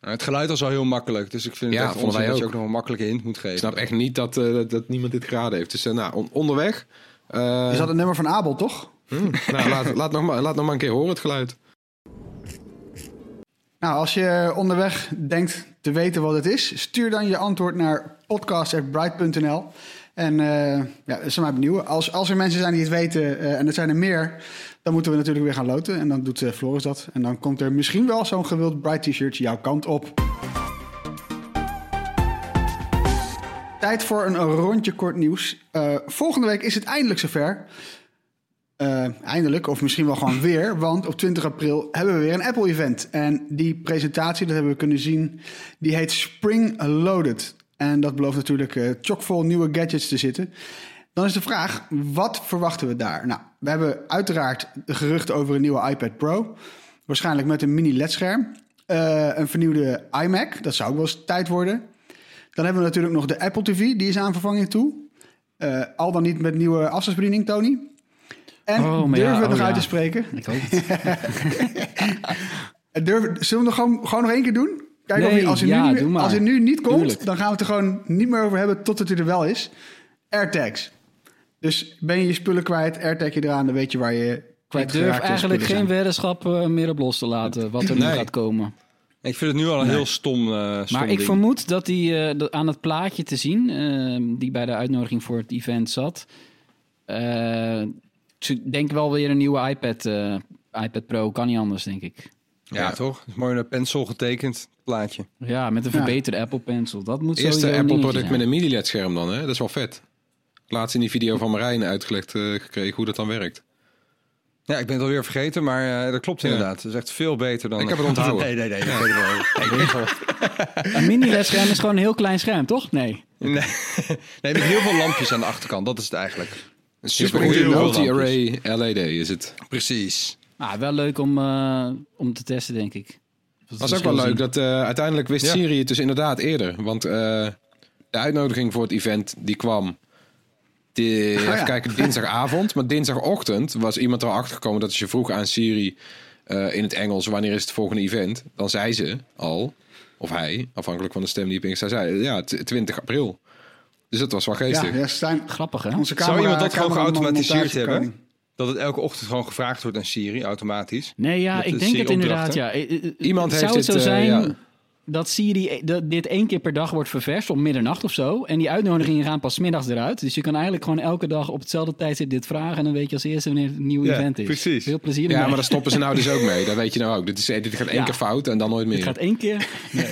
Nou, het geluid was al heel makkelijk. Dus ik vind het Ja, echt onzin dat je ook. nog een makkelijke hint moet geven. Ik snap echt niet dat, eh, dat, dat niemand dit geraden heeft. Dus eh, nou, on- onderweg. Eh, Is dat het nummer van Abel, toch? hm, nou, laat, laat, nog maar, laat nog maar een keer horen het geluid. Nou, als je onderweg denkt te weten wat het is, stuur dan je antwoord naar podcast.bright.nl. En eh ja, dat is mij benieuwd. Als, als er mensen zijn die het weten, eh, en er zijn er meer, dan moeten we natuurlijk weer gaan loten. En dan doet eh, Floris dat. En dan komt er misschien wel zo'n gewild Bright t-shirt jouw kant op. Tijd voor een rondje kort nieuws. Eh, volgende week is het eindelijk zover. Eh, eindelijk, of misschien wel gewoon weer. Want op 20 april hebben we weer een Apple-event. En die presentatie, dat hebben we kunnen zien, die heet Spring Loaded. En dat belooft natuurlijk eh chockvol nieuwe gadgets te zitten. Dan is de vraag, wat verwachten we daar? Nou, we hebben uiteraard de geruchten over een nieuwe iPad Pro. Waarschijnlijk met een mini LED-scherm. Eh, een vernieuwde iMac, dat zou ook wel eens tijd worden. Dan hebben we natuurlijk nog de Apple TV, die is aan vervanging toe. Eh, al dan niet met nieuwe afstandsbediening, Tony. En Oh, durven ja, we het nog oh, uit te spreken? Ik hoop het. Durven, zullen we het nog gewoon, gewoon nog één keer doen? Kijk of als, hij ja, nu, als hij nu niet komt, Tuurlijk. dan gaan we het er gewoon niet meer over hebben totdat hij er wel is. AirTags. Dus ben je je spullen kwijt, AirTag je eraan, dan weet je waar je Ik kwijt durf eigenlijk geen weddenschap eh, meer op los te laten wat er nu gaat komen. Ik vind het nu al een heel stom, eh stom Maar ik ding. vermoed dat die eh, aan het plaatje te zien, die bij de uitnodiging voor het event zat. eh, ik denk wel weer een nieuwe iPad, eh, iPad Pro, kan niet anders, denk ik. Ja, Ja. toch? Het is mooi een pencil getekend plaatje. Ja, met een Ja. verbeterde Apple Pencil. Dat moet Eerste Apple product met een mini LED scherm dan, hè? Dat is wel vet. Laatst in die video van Marijn uitgelegd eh, gekregen hoe dat dan werkt. Ja, ik ben het alweer vergeten, maar eh, dat klopt Ja. inderdaad. Het is echt veel beter dan... Ik heb het onthouden. nee, nee, nee. dat weet wel. Een mini-LED-scherm is gewoon een heel klein scherm, toch? Nee. Nee, nee, met heel veel lampjes aan de achterkant. Dat is het eigenlijk. Een Super multi-array LED is het. Precies. Ah, wel leuk om, eh, om te testen, denk ik. Dat was ook wel leuk. Dat, eh, uiteindelijk wist Ja. Siri het dus inderdaad eerder. Want eh, de uitnodiging voor het event die kwam... Die, ja. Even kijken, dinsdagavond. Maar dinsdagochtend was iemand erachter gekomen dat als je vroeg aan Siri eh, in het Engels... wanneer is het volgende event? Dan zei ze al, of hij, afhankelijk van de stem die op ingestaat... zei ja, t- 20 april. Dus dat was wel Ja, geestig. ja, Stijn, Grappig, hè? onze Zou iemand dat gewoon geautomatiseerd hebben? Dat het elke ochtend gewoon gevraagd wordt aan Siri, automatisch. Nee, ja, ik de denk het inderdaad, ja. Eh, eh, Iemand Zou heeft het zo dit, zijn ja. Dat Siri dat dit één keer per dag wordt ververst om middernacht of zo? En die uitnodigingen gaan pas 's middags eruit. Dus je kan eigenlijk gewoon elke dag op hetzelfde tijdstip dit vragen... en dan weet je als eerste wanneer het een nieuw Ja, event is. precies. Veel plezier Ja, ermee. maar daar stoppen ze nou dus ook mee. Dat weet je nou ook. Dit, is, dit gaat één Ja. keer fout en dan nooit meer. Het gaat één keer...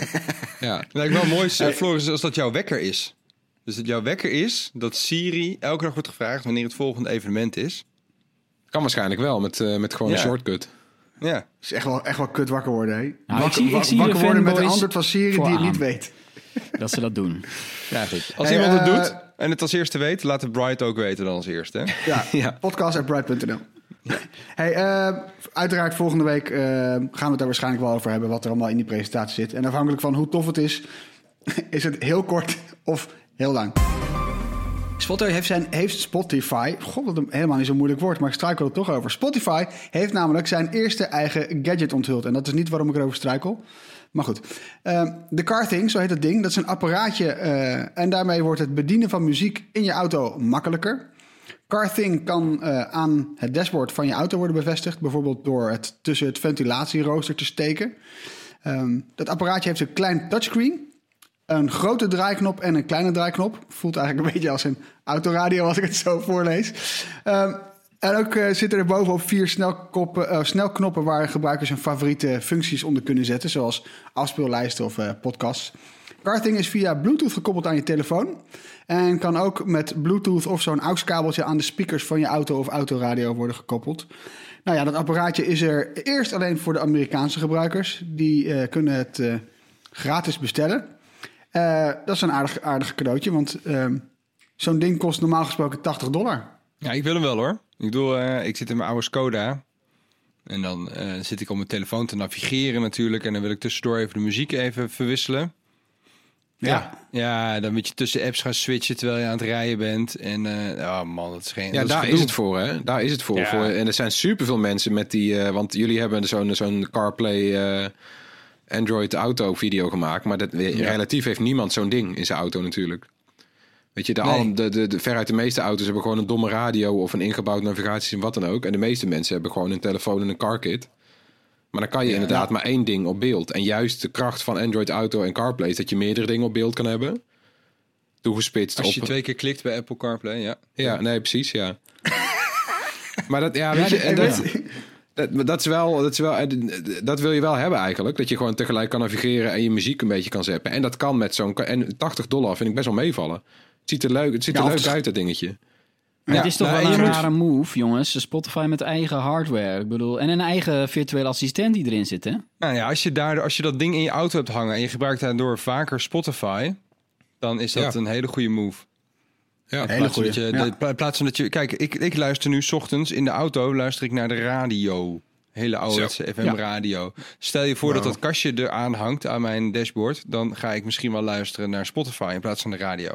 Ja. Lijkt wel mooi, eh, Floris, als dat jouw wekker is. Dus dat jouw wekker is dat Siri elke dag wordt gevraagd wanneer het volgende evenement is. Kan waarschijnlijk wel, met, eh, met gewoon Ja. een shortcut. Ja. is echt wel, echt wel kut wakker worden, hè? Nou, ik wakker zie- ik zie de wakker worden met een antwoord van Siri die het niet weet. dat ze dat doen. ja, goed. Als Hey, iemand het eh, doet en het als eerste weet, laat het Bright ook weten dan als eerste. Hè? Ja, Ja. podcast.bright.nl. Hey, eh, uiteraard volgende week eh, gaan we het daar waarschijnlijk wel over hebben... wat er allemaal in die presentatie zit. En afhankelijk van hoe tof het is, is het heel kort of heel lang. Spotify heeft, zijn, heeft Spotify, god wat helemaal niet zo'n moeilijk woord, maar ik struikel er toch over. Spotify heeft namelijk zijn eerste eigen gadget onthuld. En dat is niet waarom ik erover struikel. Maar goed, Ehm, de Car Thing, zo heet het ding, dat is een apparaatje eh, en daarmee wordt het bedienen van muziek in je auto makkelijker. Car Thing kan eh, aan het dashboard van je auto worden bevestigd, bijvoorbeeld door het tussen het ventilatierooster te steken. Ehm, dat apparaatje heeft een klein touchscreen, een grote draaiknop en een kleine draaiknop. Voelt eigenlijk een beetje als een autoradio als ik het zo voorlees. Ehm, en ook eh, zitten er bovenop vier snelkoppen, eh, snelknoppen waar gebruikers hun favoriete functies onder kunnen zetten, zoals afspeellijsten of eh, podcasts. Carthing is via Bluetooth gekoppeld aan je telefoon en kan ook met Bluetooth of zo'n AUX-kabeltje aan de speakers van je auto of autoradio worden gekoppeld. Nou ja, dat apparaatje is er eerst alleen voor de Amerikaanse gebruikers. Die kunnen het gratis bestellen. Eh, dat is een aardig, aardig cadeautje, want ehm, zo'n ding kost normaal gesproken 80 dollar. Ja, ik wil hem wel hoor. Ik bedoel, eh, ik zit in mijn oude Skoda. En dan eh, zit ik op mijn telefoon te navigeren natuurlijk. En dan wil ik tussendoor even de muziek even verwisselen. Ja. Ja, dan moet je tussen apps gaan switchen terwijl je aan het rijden bent. En eh oh man, dat is geen. Ja, dat daar is het voor, hè? Daar is het voor. Ja. voor en er zijn superveel mensen met die... eh, want jullie hebben zo'n zo'n CarPlay eh, Android auto video gemaakt. Maar dat, relatief heeft niemand zo'n ding in zijn auto natuurlijk. Weet je, de, Nee. al- de, de, de, veruit de meeste auto's hebben gewoon een domme radio... of een ingebouwd navigatiesysteem, wat dan ook. En de meeste mensen hebben gewoon een telefoon en een carkit. Maar dan kan je inderdaad maar één ding op beeld. En juist de kracht van Android Auto en CarPlay... is dat je meerdere dingen op beeld kan hebben. Toegespitst Als op... je twee keer klikt bij Apple CarPlay, ja. Ja, nee, precies, ja. maar dat, ja, Ja, weet je, dat- en dat, ja. Dat, is wel, dat is wel, eh, dat wil je wel hebben eigenlijk. Dat je gewoon tegelijk kan navigeren en je muziek een beetje kan zetten. En dat kan met zo'n, en 80 dollar vind ik best wel meevallen. Het ziet er leuk, het ziet er Ja, leuk uit, dat dingetje. Maar Ja, het is toch nou, wel en een moet- rare move, jongens. Spotify met eigen hardware. Ik bedoel, en een eigen virtuele assistent die erin zit, hè? Nou ja, als je, daar, als je dat ding in je auto hebt hangen en je gebruikt daardoor vaker Spotify, dan is dat Ja. een hele goede move. Ja, Hele In plaats van goeie, dat je, ja. de- in plaats van dat je, kijk, ik, ik luister nu 's ochtends in de auto, luister ik naar de radio. Hele ouderwetse FM radio. Stel je voor dat Wow. dat kastje eraan hangt aan mijn dashboard, dan ga ik misschien wel luisteren naar Spotify in plaats van de radio.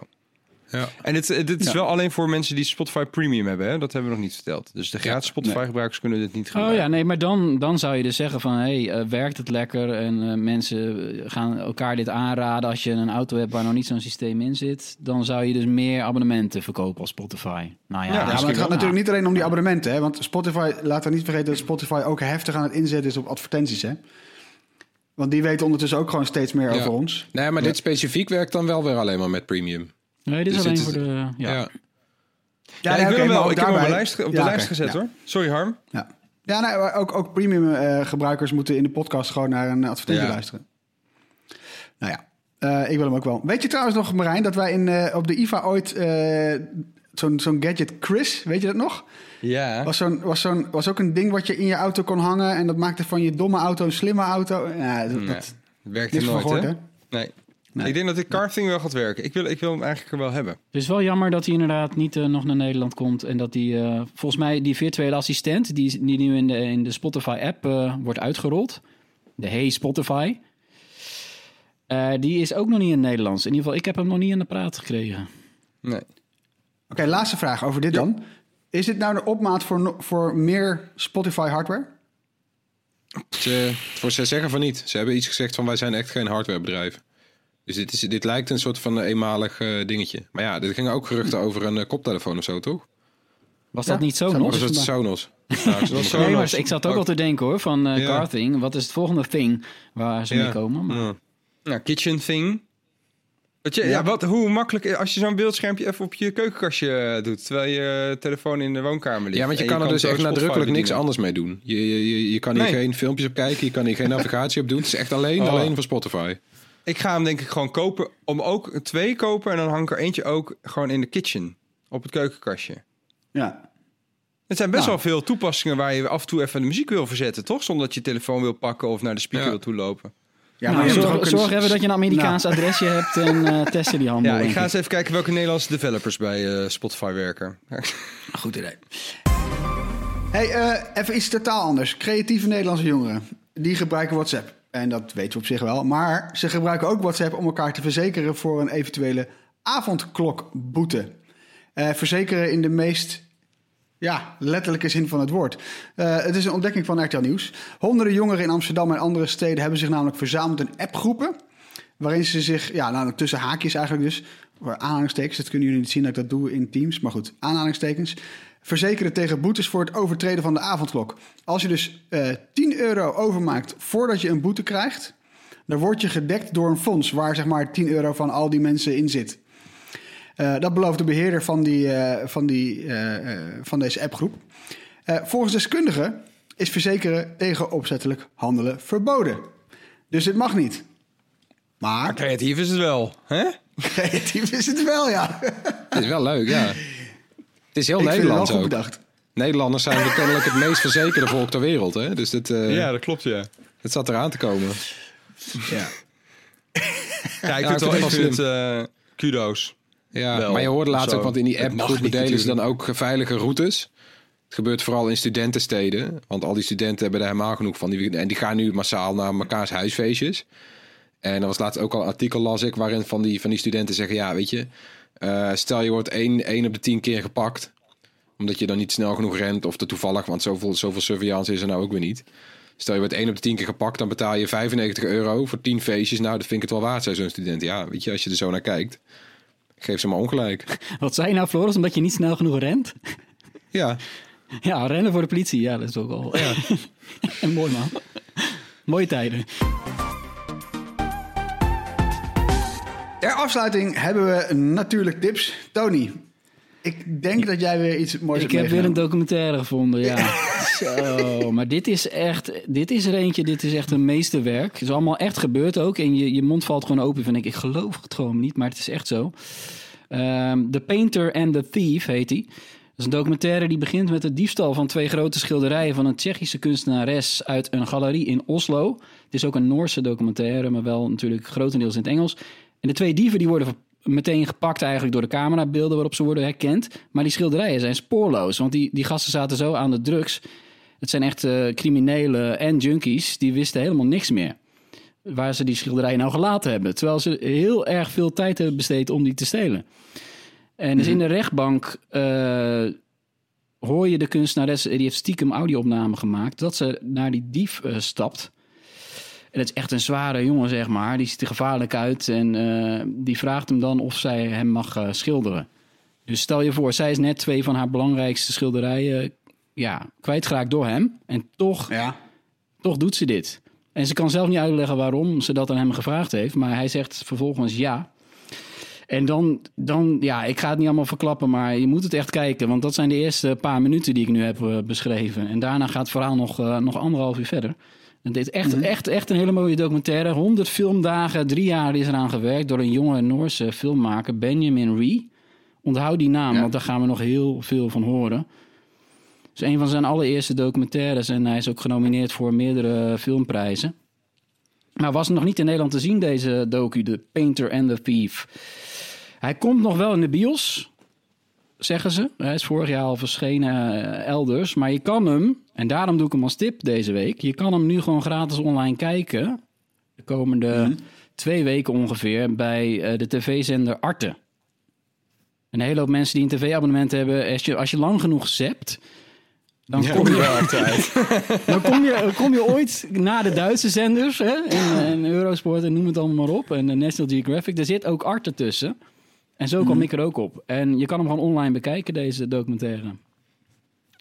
Ja. En dit, dit is Ja. wel alleen voor mensen die Spotify Premium hebben, hè? dat hebben we nog niet verteld. Dus de gratis Spotify gebruikers kunnen dit niet Oh gebruiken. ja, nee, maar dan, dan zou je dus zeggen van... hé, hey, eh, werkt het lekker? En eh, mensen gaan elkaar dit aanraden. Als je een auto hebt waar nog niet zo'n systeem in zit... dan zou je dus meer abonnementen verkopen als Spotify. Nou ja, Ja, maar het gaat natuurlijk niet alleen om die abonnementen. Hè? Want Spotify, laat er niet vergeten dat Spotify ook heftig aan het inzetten is op advertenties. Hè? Want die weten ondertussen ook gewoon steeds meer Ja. over ons. Nee, maar dit specifiek werkt dan wel weer alleen maar met premium. Nee, dit is Dus alleen voor de... Ja. Ja. Ja, ik wil oké, hem wel. Ik heb hem op, lijst, de Ja, lijst gezet ja. hoor. Sorry Harm. Ja, ja nee, maar ook, ook premium eh, gebruikers moeten in de podcast gewoon naar een advertentie Ja. luisteren. Nou ja, eh, ik wil hem ook wel. Weet je trouwens nog, Marijn, dat wij in, eh, op de IFA ooit eh, zo'n zo'n gadget Chris, weet je dat nog? Ja. Was, zo'n, was, zo'n, was ook een ding wat je in je auto kon hangen en dat maakte van je domme auto een slimme auto. Ja, dat, Nee, dat dat werkt niks van nooit gehoord, hè? hè? Nee. Nee. Ik denk dat dit carthing wel gaat werken. Ik wil, ik wil hem eigenlijk er wel hebben. Het is wel jammer dat hij inderdaad niet eh, nog naar Nederland komt. En dat die, eh, volgens mij, die virtuele assistent, die, die nu in de, in de Spotify-app eh, wordt uitgerold. De Hey Spotify. eh, die is ook nog niet in het Nederlands. In ieder geval, ik heb hem nog niet in de praat gekregen. Nee. Oké, laatste vraag over dit dan. Is dit nou de opmaat voor, voor meer Spotify hardware? Ze, voor ze zeggen van niet. Ze hebben iets gezegd van wij zijn echt geen hardwarebedrijf. Dus dit, is, dit lijkt een soort van eh, eenmalig eh, dingetje. Maar ja, er gingen ook geruchten over een eh, koptelefoon of zo, toch? Was Ja, dat niet het Sonos? Ja, ik was het. Sonos. Nee, maar ik zat ook al te denken hoor, van eh Ja. Car Thing. Wat is het volgende thing waar ze Ja. mee komen? Maar, Ja. Nou, kitchen thing. Weet je, ja. wat, hoe makkelijk als je zo'n beeldschermpje even op je keukenkastje doet, terwijl je telefoon in de woonkamer ligt. Ja, want je kan er dus echt nadrukkelijk niks anders mee doen. Je, je, je, je kan hier Nee. geen filmpjes op kijken, je kan hier geen navigatie op doen. Het is echt alleen, Oh. alleen voor Spotify. Ik ga hem denk ik gewoon kopen, om ook twee kopen en dan hang ik er eentje ook gewoon in de kitchen, op het keukenkastje. Ja. Het zijn best Nou. wel veel toepassingen waar je af en toe even de muziek wil verzetten, toch? Zonder dat je je telefoon wil pakken of naar de speaker Ja. wil toelopen. Ja, Nou, zorg, een- zorg even dat je een Amerikaans adresje hebt en eh, testen die handel. Ja, ik ga eens even kijken welke Nederlandse developers bij eh, Spotify werken. Goed idee. Hey, eh, even iets totaal anders. Creatieve Nederlandse jongeren, die gebruiken WhatsApp. En dat weten we op zich wel. Maar ze gebruiken ook WhatsApp om elkaar te verzekeren voor een eventuele avondklokboete. Eh, verzekeren in de meest ja, letterlijke zin van het woord. Eh, het is een ontdekking van RTL Nieuws. Honderden jongeren in Amsterdam en andere steden hebben zich namelijk verzameld in appgroepen. Waarin ze zich, ja, namelijk tussen haakjes eigenlijk dus, aanhalingstekens, dat kunnen jullie niet zien dat ik dat doe in Teams, maar goed, aanhalingstekens. Verzekeren tegen boetes voor het overtreden van de avondklok. Als je dus eh 10 euro overmaakt voordat je een boete krijgt, dan word je gedekt door een fonds waar zeg maar 10 euro van al die mensen in zit. Eh, dat belooft de beheerder van, die, eh, van, die, eh, eh, van deze appgroep. Eh, volgens deskundigen is verzekeren tegen opzettelijk handelen verboden. Dus dit mag niet. Maar Maar creatief is het wel. Hè? creatief is het wel, ja. Het is wel leuk, ja. Het is heel Ik vind het wel Nederlands goed bedacht. Nederlanders zijn we kennelijk het meest verzekerde volk ter wereld. Hè? Dus dit, eh Ja, dat klopt, ja. het zat eraan te komen. Ja. Ja, ik Ja, vind het wel, ik vind het het eh, kudo's. Ja, Wel, maar je hoorde laatst ook, want in die Het app mag groepen niet delen ze dan ook veilige routes. Het gebeurt vooral in studentensteden. Want al die studenten hebben er helemaal genoeg van. Die, en die gaan nu massaal naar mekaars huisfeestjes. En er was laatst ook al een artikel, las ik, waarin van die, van die studenten zeggen... Ja, weet je, eh, stel je wordt één, één op de tien keer gepakt. Omdat je dan niet snel genoeg rent of te toevallig... Want zoveel, zoveel surveillance is er nou ook weer niet. Stel je wordt één op de tien keer gepakt, dan betaal je 95 euro voor 10 feestjes. Nou, dat vind ik het wel waard, zei zo'n student. Ja, weet je, als je er zo naar kijkt, geef ze maar ongelijk. Wat zei je nou, Floris? Omdat je niet snel genoeg rent? Ja, Ja, rennen voor de politie. Ja, dat is ook wel... ja. en mooi, man. Mooie tijden. Ter afsluiting hebben we natuurlijk tips. Tony, ik denk dat jij weer iets moois Ik hebt heb weer een documentaire gevonden, ja. Zo, maar dit is echt, dit is er eentje, dit is echt een meesterwerk. Het is allemaal echt gebeurd ook. En je, je mond valt gewoon open. Van ik, ik geloof het gewoon niet, maar het is echt zo. Ehm, The Painter and the Thief heet die. Dat is een documentaire die begint met de diefstal van twee grote schilderijen van een Tsjechische kunstenares uit een galerie in Oslo. Het is ook een Noorse documentaire, maar wel natuurlijk grotendeels in het Engels. En de twee dieven die worden meteen gepakt eigenlijk door de camerabeelden waarop ze worden herkend. Maar die schilderijen zijn spoorloos, want die, die gasten zaten zo aan de drugs. Het zijn echt eh, criminelen en junkies, die wisten helemaal niks meer. Waar ze die schilderijen nou gelaten hebben. Terwijl ze heel erg veel tijd hebben besteed om die te stelen. En dus in de rechtbank eh, hoor je de kunstenares, die heeft stiekem audio-opname gemaakt, dat ze naar die dief eh, stapt. En het is echt een zware jongen, zeg maar. Die ziet er gevaarlijk uit. En eh, die vraagt hem dan of zij hem mag eh, schilderen. Dus stel je voor, zij is net twee van haar belangrijkste schilderijen ja, kwijtgeraakt door hem. En toch, Ja. toch doet ze dit. En ze kan zelf niet uitleggen waarom ze dat aan hem gevraagd heeft. Maar hij zegt vervolgens ja. En dan, dan, ja, ik ga het niet allemaal verklappen, maar je moet het echt kijken. Want dat zijn de eerste paar minuten die ik nu heb eh, beschreven. En daarna gaat het verhaal nog, eh, nog anderhalf uur verder. En dit is echt, echt, echt een hele mooie documentaire. 100 filmdagen, drie jaar is eraan gewerkt door een jonge Noorse filmmaker, Benjamin Ree. Onthoud die naam, Ja. want daar gaan we nog heel veel van horen. Het is een van zijn allereerste documentaires en hij is ook genomineerd voor meerdere filmprijzen. Maar was nog niet in Nederland te zien, deze docu, The Painter and the Thief. Hij komt nog wel in de bios, zeggen ze. Hij is vorig jaar al verschenen eh, elders. Maar je kan hem, en daarom doe ik hem als tip deze week... je kan hem nu gewoon gratis online kijken... de komende twee weken ongeveer... bij eh, de tv-zender Arte. Een hele hoop mensen die een tv-abonnement hebben... als je, als je lang genoeg zept... Dan kom, je, dan kom, je, kom je ooit naar de Duitse zenders, hè? En, en Eurosport en noem het allemaal maar op. En de National Geographic. Er zit ook Arte tussen. En zo kwam ik er ook op. En je kan hem gewoon online bekijken, deze documentaire.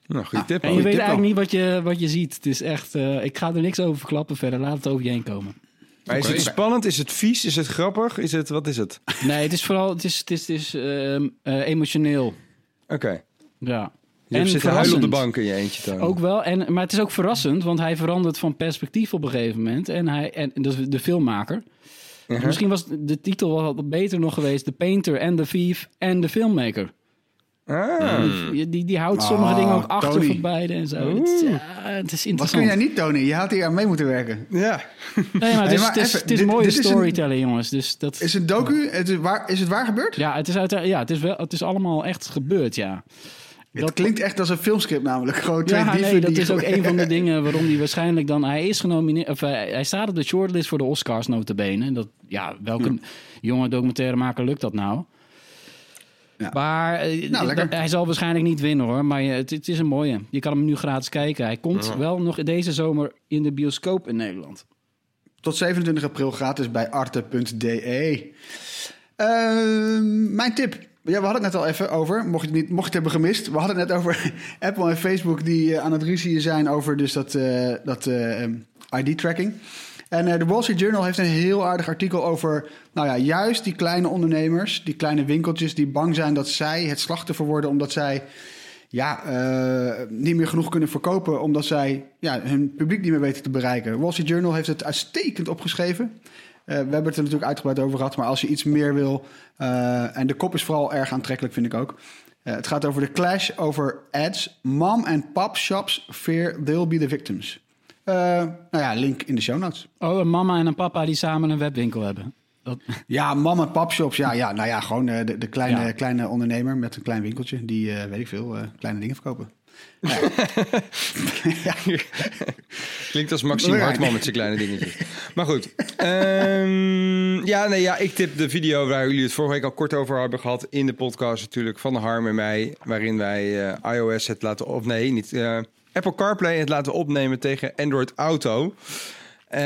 Nou, goede tip. En je weet eigenlijk niet wat je, wat je ziet. Het is echt, eh, ik ga er niks over verklappen verder. Laat het over je heen komen. Maar is het spannend? Is het vies? Is het grappig? Is het, wat is het? Nee, het is vooral het is, het is, het is ehm, eh, emotioneel. Oké. Ja. Je hebt zitten huilen op de bank in je eentje, Toon. Ook wel, en, maar het is ook verrassend, want hij verandert van perspectief op een gegeven moment. En hij, en dat is de filmmaker. Uh-huh. Misschien was de titel wel wat beter nog geweest: The Painter and the Thief en de Filmmaker. Ah. Die, die, die houdt Ah, sommige dingen ook achter Tony. voor beide en zo. Het is, het is Wat interessant. kun jij niet, Tony? Je had hier aan mee moeten werken. Ja. Nee, maar het is, maar het is, even, het is dit- mooie een- storytelling, jongens. Dus dat, Is het docu? Het is, waar, is het waar gebeurd? ja, het is, uit, ja het, is wel, het is allemaal echt gebeurd, ja. Het klinkt echt als een filmscript namelijk. Gewoon twee Ja, nee, dat is ook een van de dingen waarom hij waarschijnlijk dan... Hij is genomineerd, of hij, hij staat op de shortlist voor de Oscars notabene. Dat, ja, welke jonge documentairemaker lukt dat nou? Ja. Maar eh, Nou, hij zal waarschijnlijk niet winnen hoor. Maar eh, het, het is een mooie. Je kan hem nu gratis kijken. Hij komt wel nog deze zomer in de bioscoop in Nederland. Tot 27 april gratis bij arte.de. Ehm, mijn tip. Ja, we hadden het net al even over, mocht je het, niet, mocht het hebben gemist. We hadden het net over Apple en Facebook die eh, aan het ruzieën zijn over dus dat, eh, dat eh, ID-tracking. En de Wall Street Journal heeft een heel aardig artikel over, nou ja, juist die kleine ondernemers, die kleine winkeltjes die bang zijn dat zij het slachtoffer worden omdat zij ja, niet meer genoeg kunnen verkopen omdat zij ja, hun publiek niet meer weten te bereiken. Wall Street Journal heeft het uitstekend opgeschreven. Eh, we hebben het er natuurlijk uitgebreid over gehad, maar als je iets meer wil, eh, en de kop is vooral erg aantrekkelijk, vind ik ook. Eh, het gaat over de clash over ads. Mom en pop shops fear they'll be the victims. Nou ja, link in de show notes. Oh, een mama en een papa die samen een webwinkel hebben. Dat, Ja, mom en pop shops. Ja, ja, nou ja, gewoon de, de kleine, Ja. kleine ondernemer met een klein winkeltje. Die, weet ik veel, kleine dingen verkopen. Klinkt als Maxime. Hartman met zijn kleine dingetjes. Maar goed. Ehm, ja, nee, ja, ik tip de video waar jullie het vorige week al kort over hebben gehad. In de podcast natuurlijk van Harm en mij. Waarin wij eh, iOS het laten op... Nee, niet... eh, Apple CarPlay het laten opnemen tegen Android Auto. Eh,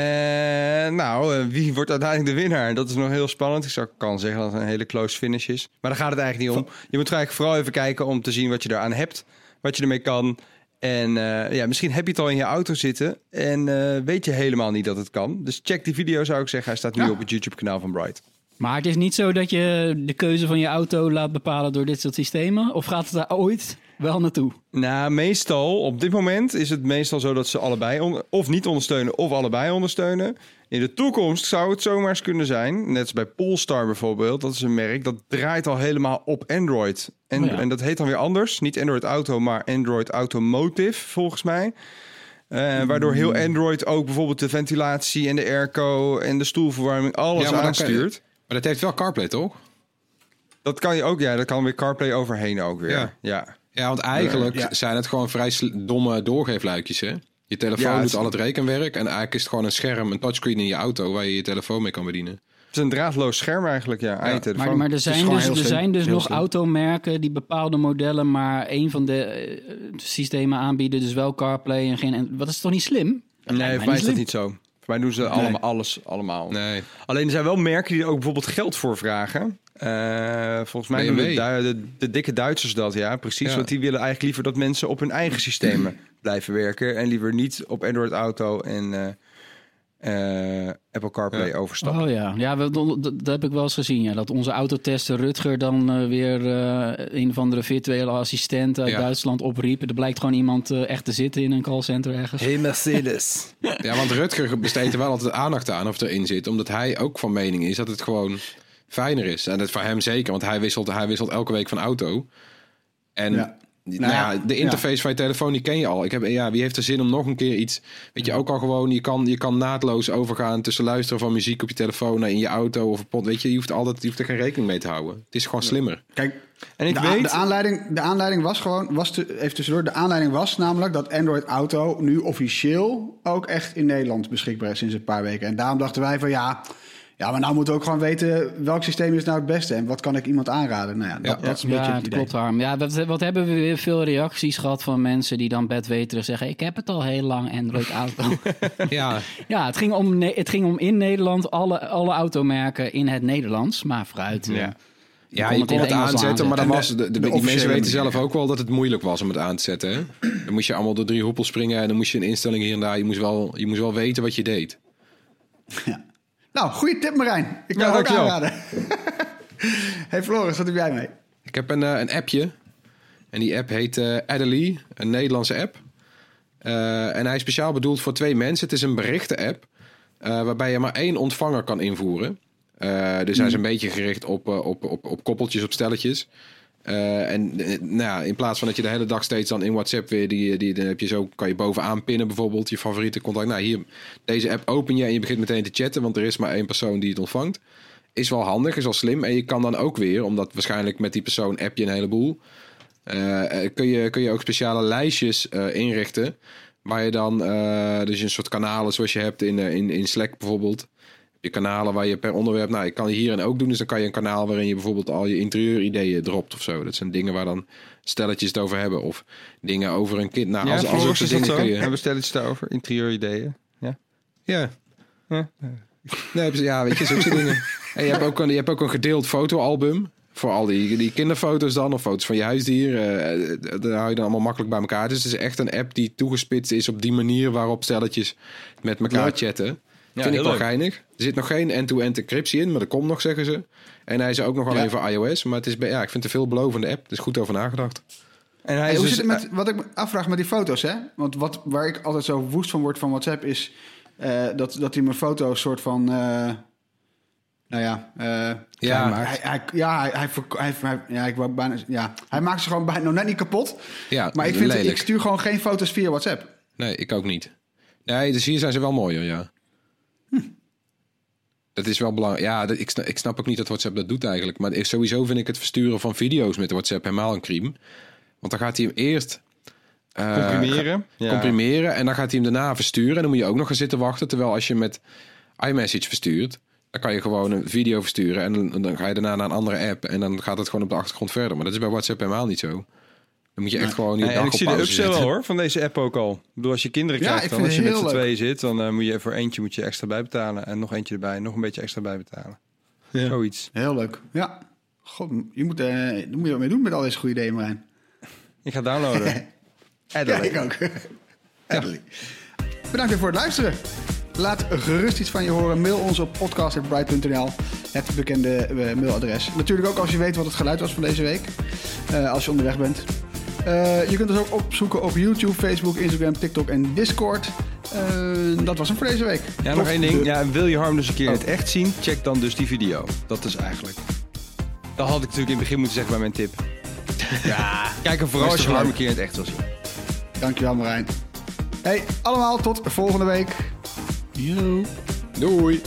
nou, wie wordt uiteindelijk de winnaar? Dat is nog heel spannend. Ik zou kan zeggen dat het een hele close finish is. Maar daar gaat het eigenlijk niet om. Je moet eigenlijk vooral even kijken om te zien wat je eraan hebt. Wat je ermee kan. En eh, ja, misschien heb je het al in je auto zitten en eh, weet je helemaal niet dat het kan. Dus check die video zou ik zeggen. Hij staat nu Ja. op het YouTube kanaal van Bright. maar het is niet zo dat je de keuze van je auto laat bepalen door dit soort systemen. Of gaat het daar ooit wel naartoe? Nou, meestal, op dit moment is het meestal zo dat ze allebei on- of niet ondersteunen of allebei ondersteunen. In de toekomst zou het zomaar eens kunnen zijn, net als bij Polestar bijvoorbeeld, dat is een merk dat draait al helemaal op Android. En, Oh ja. en dat heet dan weer anders, niet Android Auto, maar Android Automotive volgens mij. Eh, waardoor heel Android ook bijvoorbeeld de ventilatie en de airco en de stoelverwarming alles Ja, je- aanstuurt. Maar dat heeft wel CarPlay, toch? Dat kan je ook, ja, dat kan weer CarPlay overheen ook weer. Ja. ja. Ja, want eigenlijk Ja. zijn het gewoon vrij domme doorgeefluikjes, hè? Je telefoon Ja, doet is- al het rekenwerk en eigenlijk is het gewoon een scherm, een touchscreen in je auto waar je je telefoon mee kan bedienen. Het is een draadloos scherm eigenlijk, ja. Maar, maar er zijn gewoon dus, er zijn dus Heel nog slim. automerken die bepaalde modellen maar één van de eh, systemen aanbieden. Dus wel CarPlay en geen... En, wat is toch niet slim? Nee, voor mij is dat niet zo. Voor mij doen ze allemaal alles allemaal. Nee. Alleen er zijn wel merken die er ook bijvoorbeeld geld voor vragen. Eh, volgens mij doen de, dikke Duitsers dat, ja, precies. Ja. Want die willen eigenlijk liever dat mensen op hun eigen systemen blijven werken. En liever niet op Android Auto en eh, eh, Apple CarPlay Ja. overstappen. Oh ja, ja we- dat, dat heb ik wel eens gezien. Ja. Dat onze autotester Rutger dan eh, weer eh, een of andere virtuele assistent uit Ja. Duitsland opriep. Er blijkt gewoon iemand echt te zitten in een callcenter ergens. Hey Mercedes. Ja, want Rutger besteedt er wel altijd aandacht aan of erin zit. Omdat hij ook van mening is dat het gewoon fijner is. En dat voor hem zeker, want hij wisselt, hij wisselt elke week van auto. En Ja. Nou Nou ja, de interface van je telefoon, die ken je al. Ik heb, ja, wie heeft er zin om nog een keer iets... Weet je, ook al gewoon, je kan, je kan naadloos overgaan tussen luisteren van muziek op je telefoon naar in je auto of een pod. Weet je, je hoeft, altijd, je hoeft er geen rekening mee te houden. Het is gewoon slimmer. Kijk, En ik de, weet... de, aanleiding, de aanleiding was gewoon, was te, even tussendoor, de aanleiding was namelijk dat Android Auto nu officieel ook echt in Nederland beschikbaar is sinds een paar weken. En daarom dachten wij van ja, ja maar nou moeten we ook gewoon weten welk systeem is nou het beste en wat kan ik iemand aanraden. Nou ja, dat, Ja. dat is een beetje Ja, het het idee. klopt Harm. Ja, wat, wat hebben we weer veel reacties gehad van mensen die dan bedweterig zeggen... ik heb het al heel lang, Android Auto. Ja, ja, het ging, om, het ging om in Nederland alle, alle automerken in het Nederlands. Maar vooruit. eh, Ja. Ja, kon je het kon het aanzetten, maar dan was de, de- de, de die mensen weten zelf ook wel dat het moeilijk was om het aan te zetten. Hè? Dan moest je allemaal door drie hoepels springen en dan moest je een instelling hier en daar. Je moest wel, je moest wel weten wat je deed. Nou, goede tip Marijn. Ik kan Ja, het ook aanraden. hey Floris, wat heb jij mee? Ik heb een, eh, een appje en die app heet Adelie, een Nederlandse app. Eh, en hij is speciaal bedoeld voor twee mensen. Het is een berichten-app waarbij je maar één ontvanger kan invoeren. Dus hij is een beetje gericht op, op, op, op koppeltjes, op stelletjes. Eh, en eh, nou in plaats van dat je de hele dag steeds dan in WhatsApp weer die, die dan heb je zo kan je bovenaan pinnen bijvoorbeeld je favoriete contact. Nou hier deze app open je en je begint meteen te chatten, want er is maar één persoon die het ontvangt. Is wel handig, is wel slim en je kan dan ook weer, omdat waarschijnlijk met die persoon app je een heleboel, eh, kun, je, kun je ook speciale lijstjes inrichten waar je dan dus een soort kanalen zoals je hebt in, in, in Slack bijvoorbeeld. Je kanalen waar je per onderwerp, nou, ik kan hierin ook doen. Dus dan kan je een kanaal waarin je bijvoorbeeld al je interieur-ideeën dropt of zo. Dat zijn dingen waar dan stelletjes het over hebben. Of dingen over een kind. Nou, Ja, als, als ook soort dingen kun je. Hebben stelletjes daarover? Interieur-ideeën. Ja. Ja. Ja. Nee, ja, weet je, zulke dingen. En je hebt ook een, je hebt ook een gedeeld fotoalbum. Voor al die, die kinderfoto's dan, of foto's van je huisdier. eh, daar hou je dan allemaal makkelijk bij elkaar. Dus het is echt een app die toegespitst is op die manier waarop stelletjes met elkaar Leuk. chatten. Ja, Vind ik heel wel leuk. geinig. Er zit nog geen end-to-end encryptie in, maar dat komt nog, zeggen ze. En hij is ook nog alleen Ja. voor iOS. Maar het is, ja, ik vind het een veelbelovende app. Er is goed over nagedacht. En hij Hey, is hoe dus, zit het met, wat ik me afvraag met die foto's, hè? Want wat, waar ik altijd zo woest van word van WhatsApp is eh, dat, dat hij mijn foto's soort van. eh, nou ja, eh, Ja, hij, hij, ja, hij, hij, verko- hij, hij- ja, ik wou bijna, ja, hij maakt ze gewoon bijna nog net niet kapot. Ja, Maar ik, vind, lelijk. ik stuur gewoon geen foto's via WhatsApp. Nee, ik ook niet. Nee, dus hier zijn ze wel mooier, ja. Dat is wel belangrijk. Ja, ik, snap, ik snap ook niet dat WhatsApp dat doet eigenlijk. Maar sowieso vind ik het versturen van video's met WhatsApp helemaal een crime. Want dan gaat hij hem eerst... eh, comprimeren. Ja. comprimeren en dan gaat hij hem daarna versturen. En dan moet je ook nog gaan zitten wachten. Terwijl als je met iMessage verstuurt, dan kan je gewoon een video versturen. En dan, dan ga je daarna naar een andere app. En dan gaat het gewoon op de achtergrond verder. Maar dat is bij WhatsApp helemaal niet zo. Dan moet je echt gewoon ik zie de upsell wel hoor, van deze app ook al. Ik bedoel, als je kinderen Ja, krijgt, dan als je met z'n tweeën zit, dan eh, moet je voor eentje moet je extra bijbetalen. En nog eentje erbij, nog een beetje extra bijbetalen. Ja. Zoiets. Heel leuk. Ja. God, je moet, eh daar moet je wat mee doen met al deze goede ideeën, Marijn. Ik ga downloaden. Ja, ik ook. Eindelijk. Bedankt weer voor het luisteren. Laat gerust iets van je horen. Mail ons op podcast.bright.nl. Het bekende eh, mailadres. Natuurlijk ook als je weet wat het geluid was van deze week. eh, als je onderweg bent. Eh, je kunt ons ook opzoeken op YouTube, Facebook, Instagram, TikTok en Discord. Eh, dat was hem voor deze week. Ja, nog één ding. Ja, wil je Harm dus een keer in Oh. het echt zien? Check dan dus die video. Dat is eigenlijk. Dat had ik natuurlijk in het begin moeten zeggen bij mijn tip. Ja, Kijk er vooral als je Harm een keer in het echt wil zien. dankjewel Marijn. Hey, allemaal tot volgende week. Doei.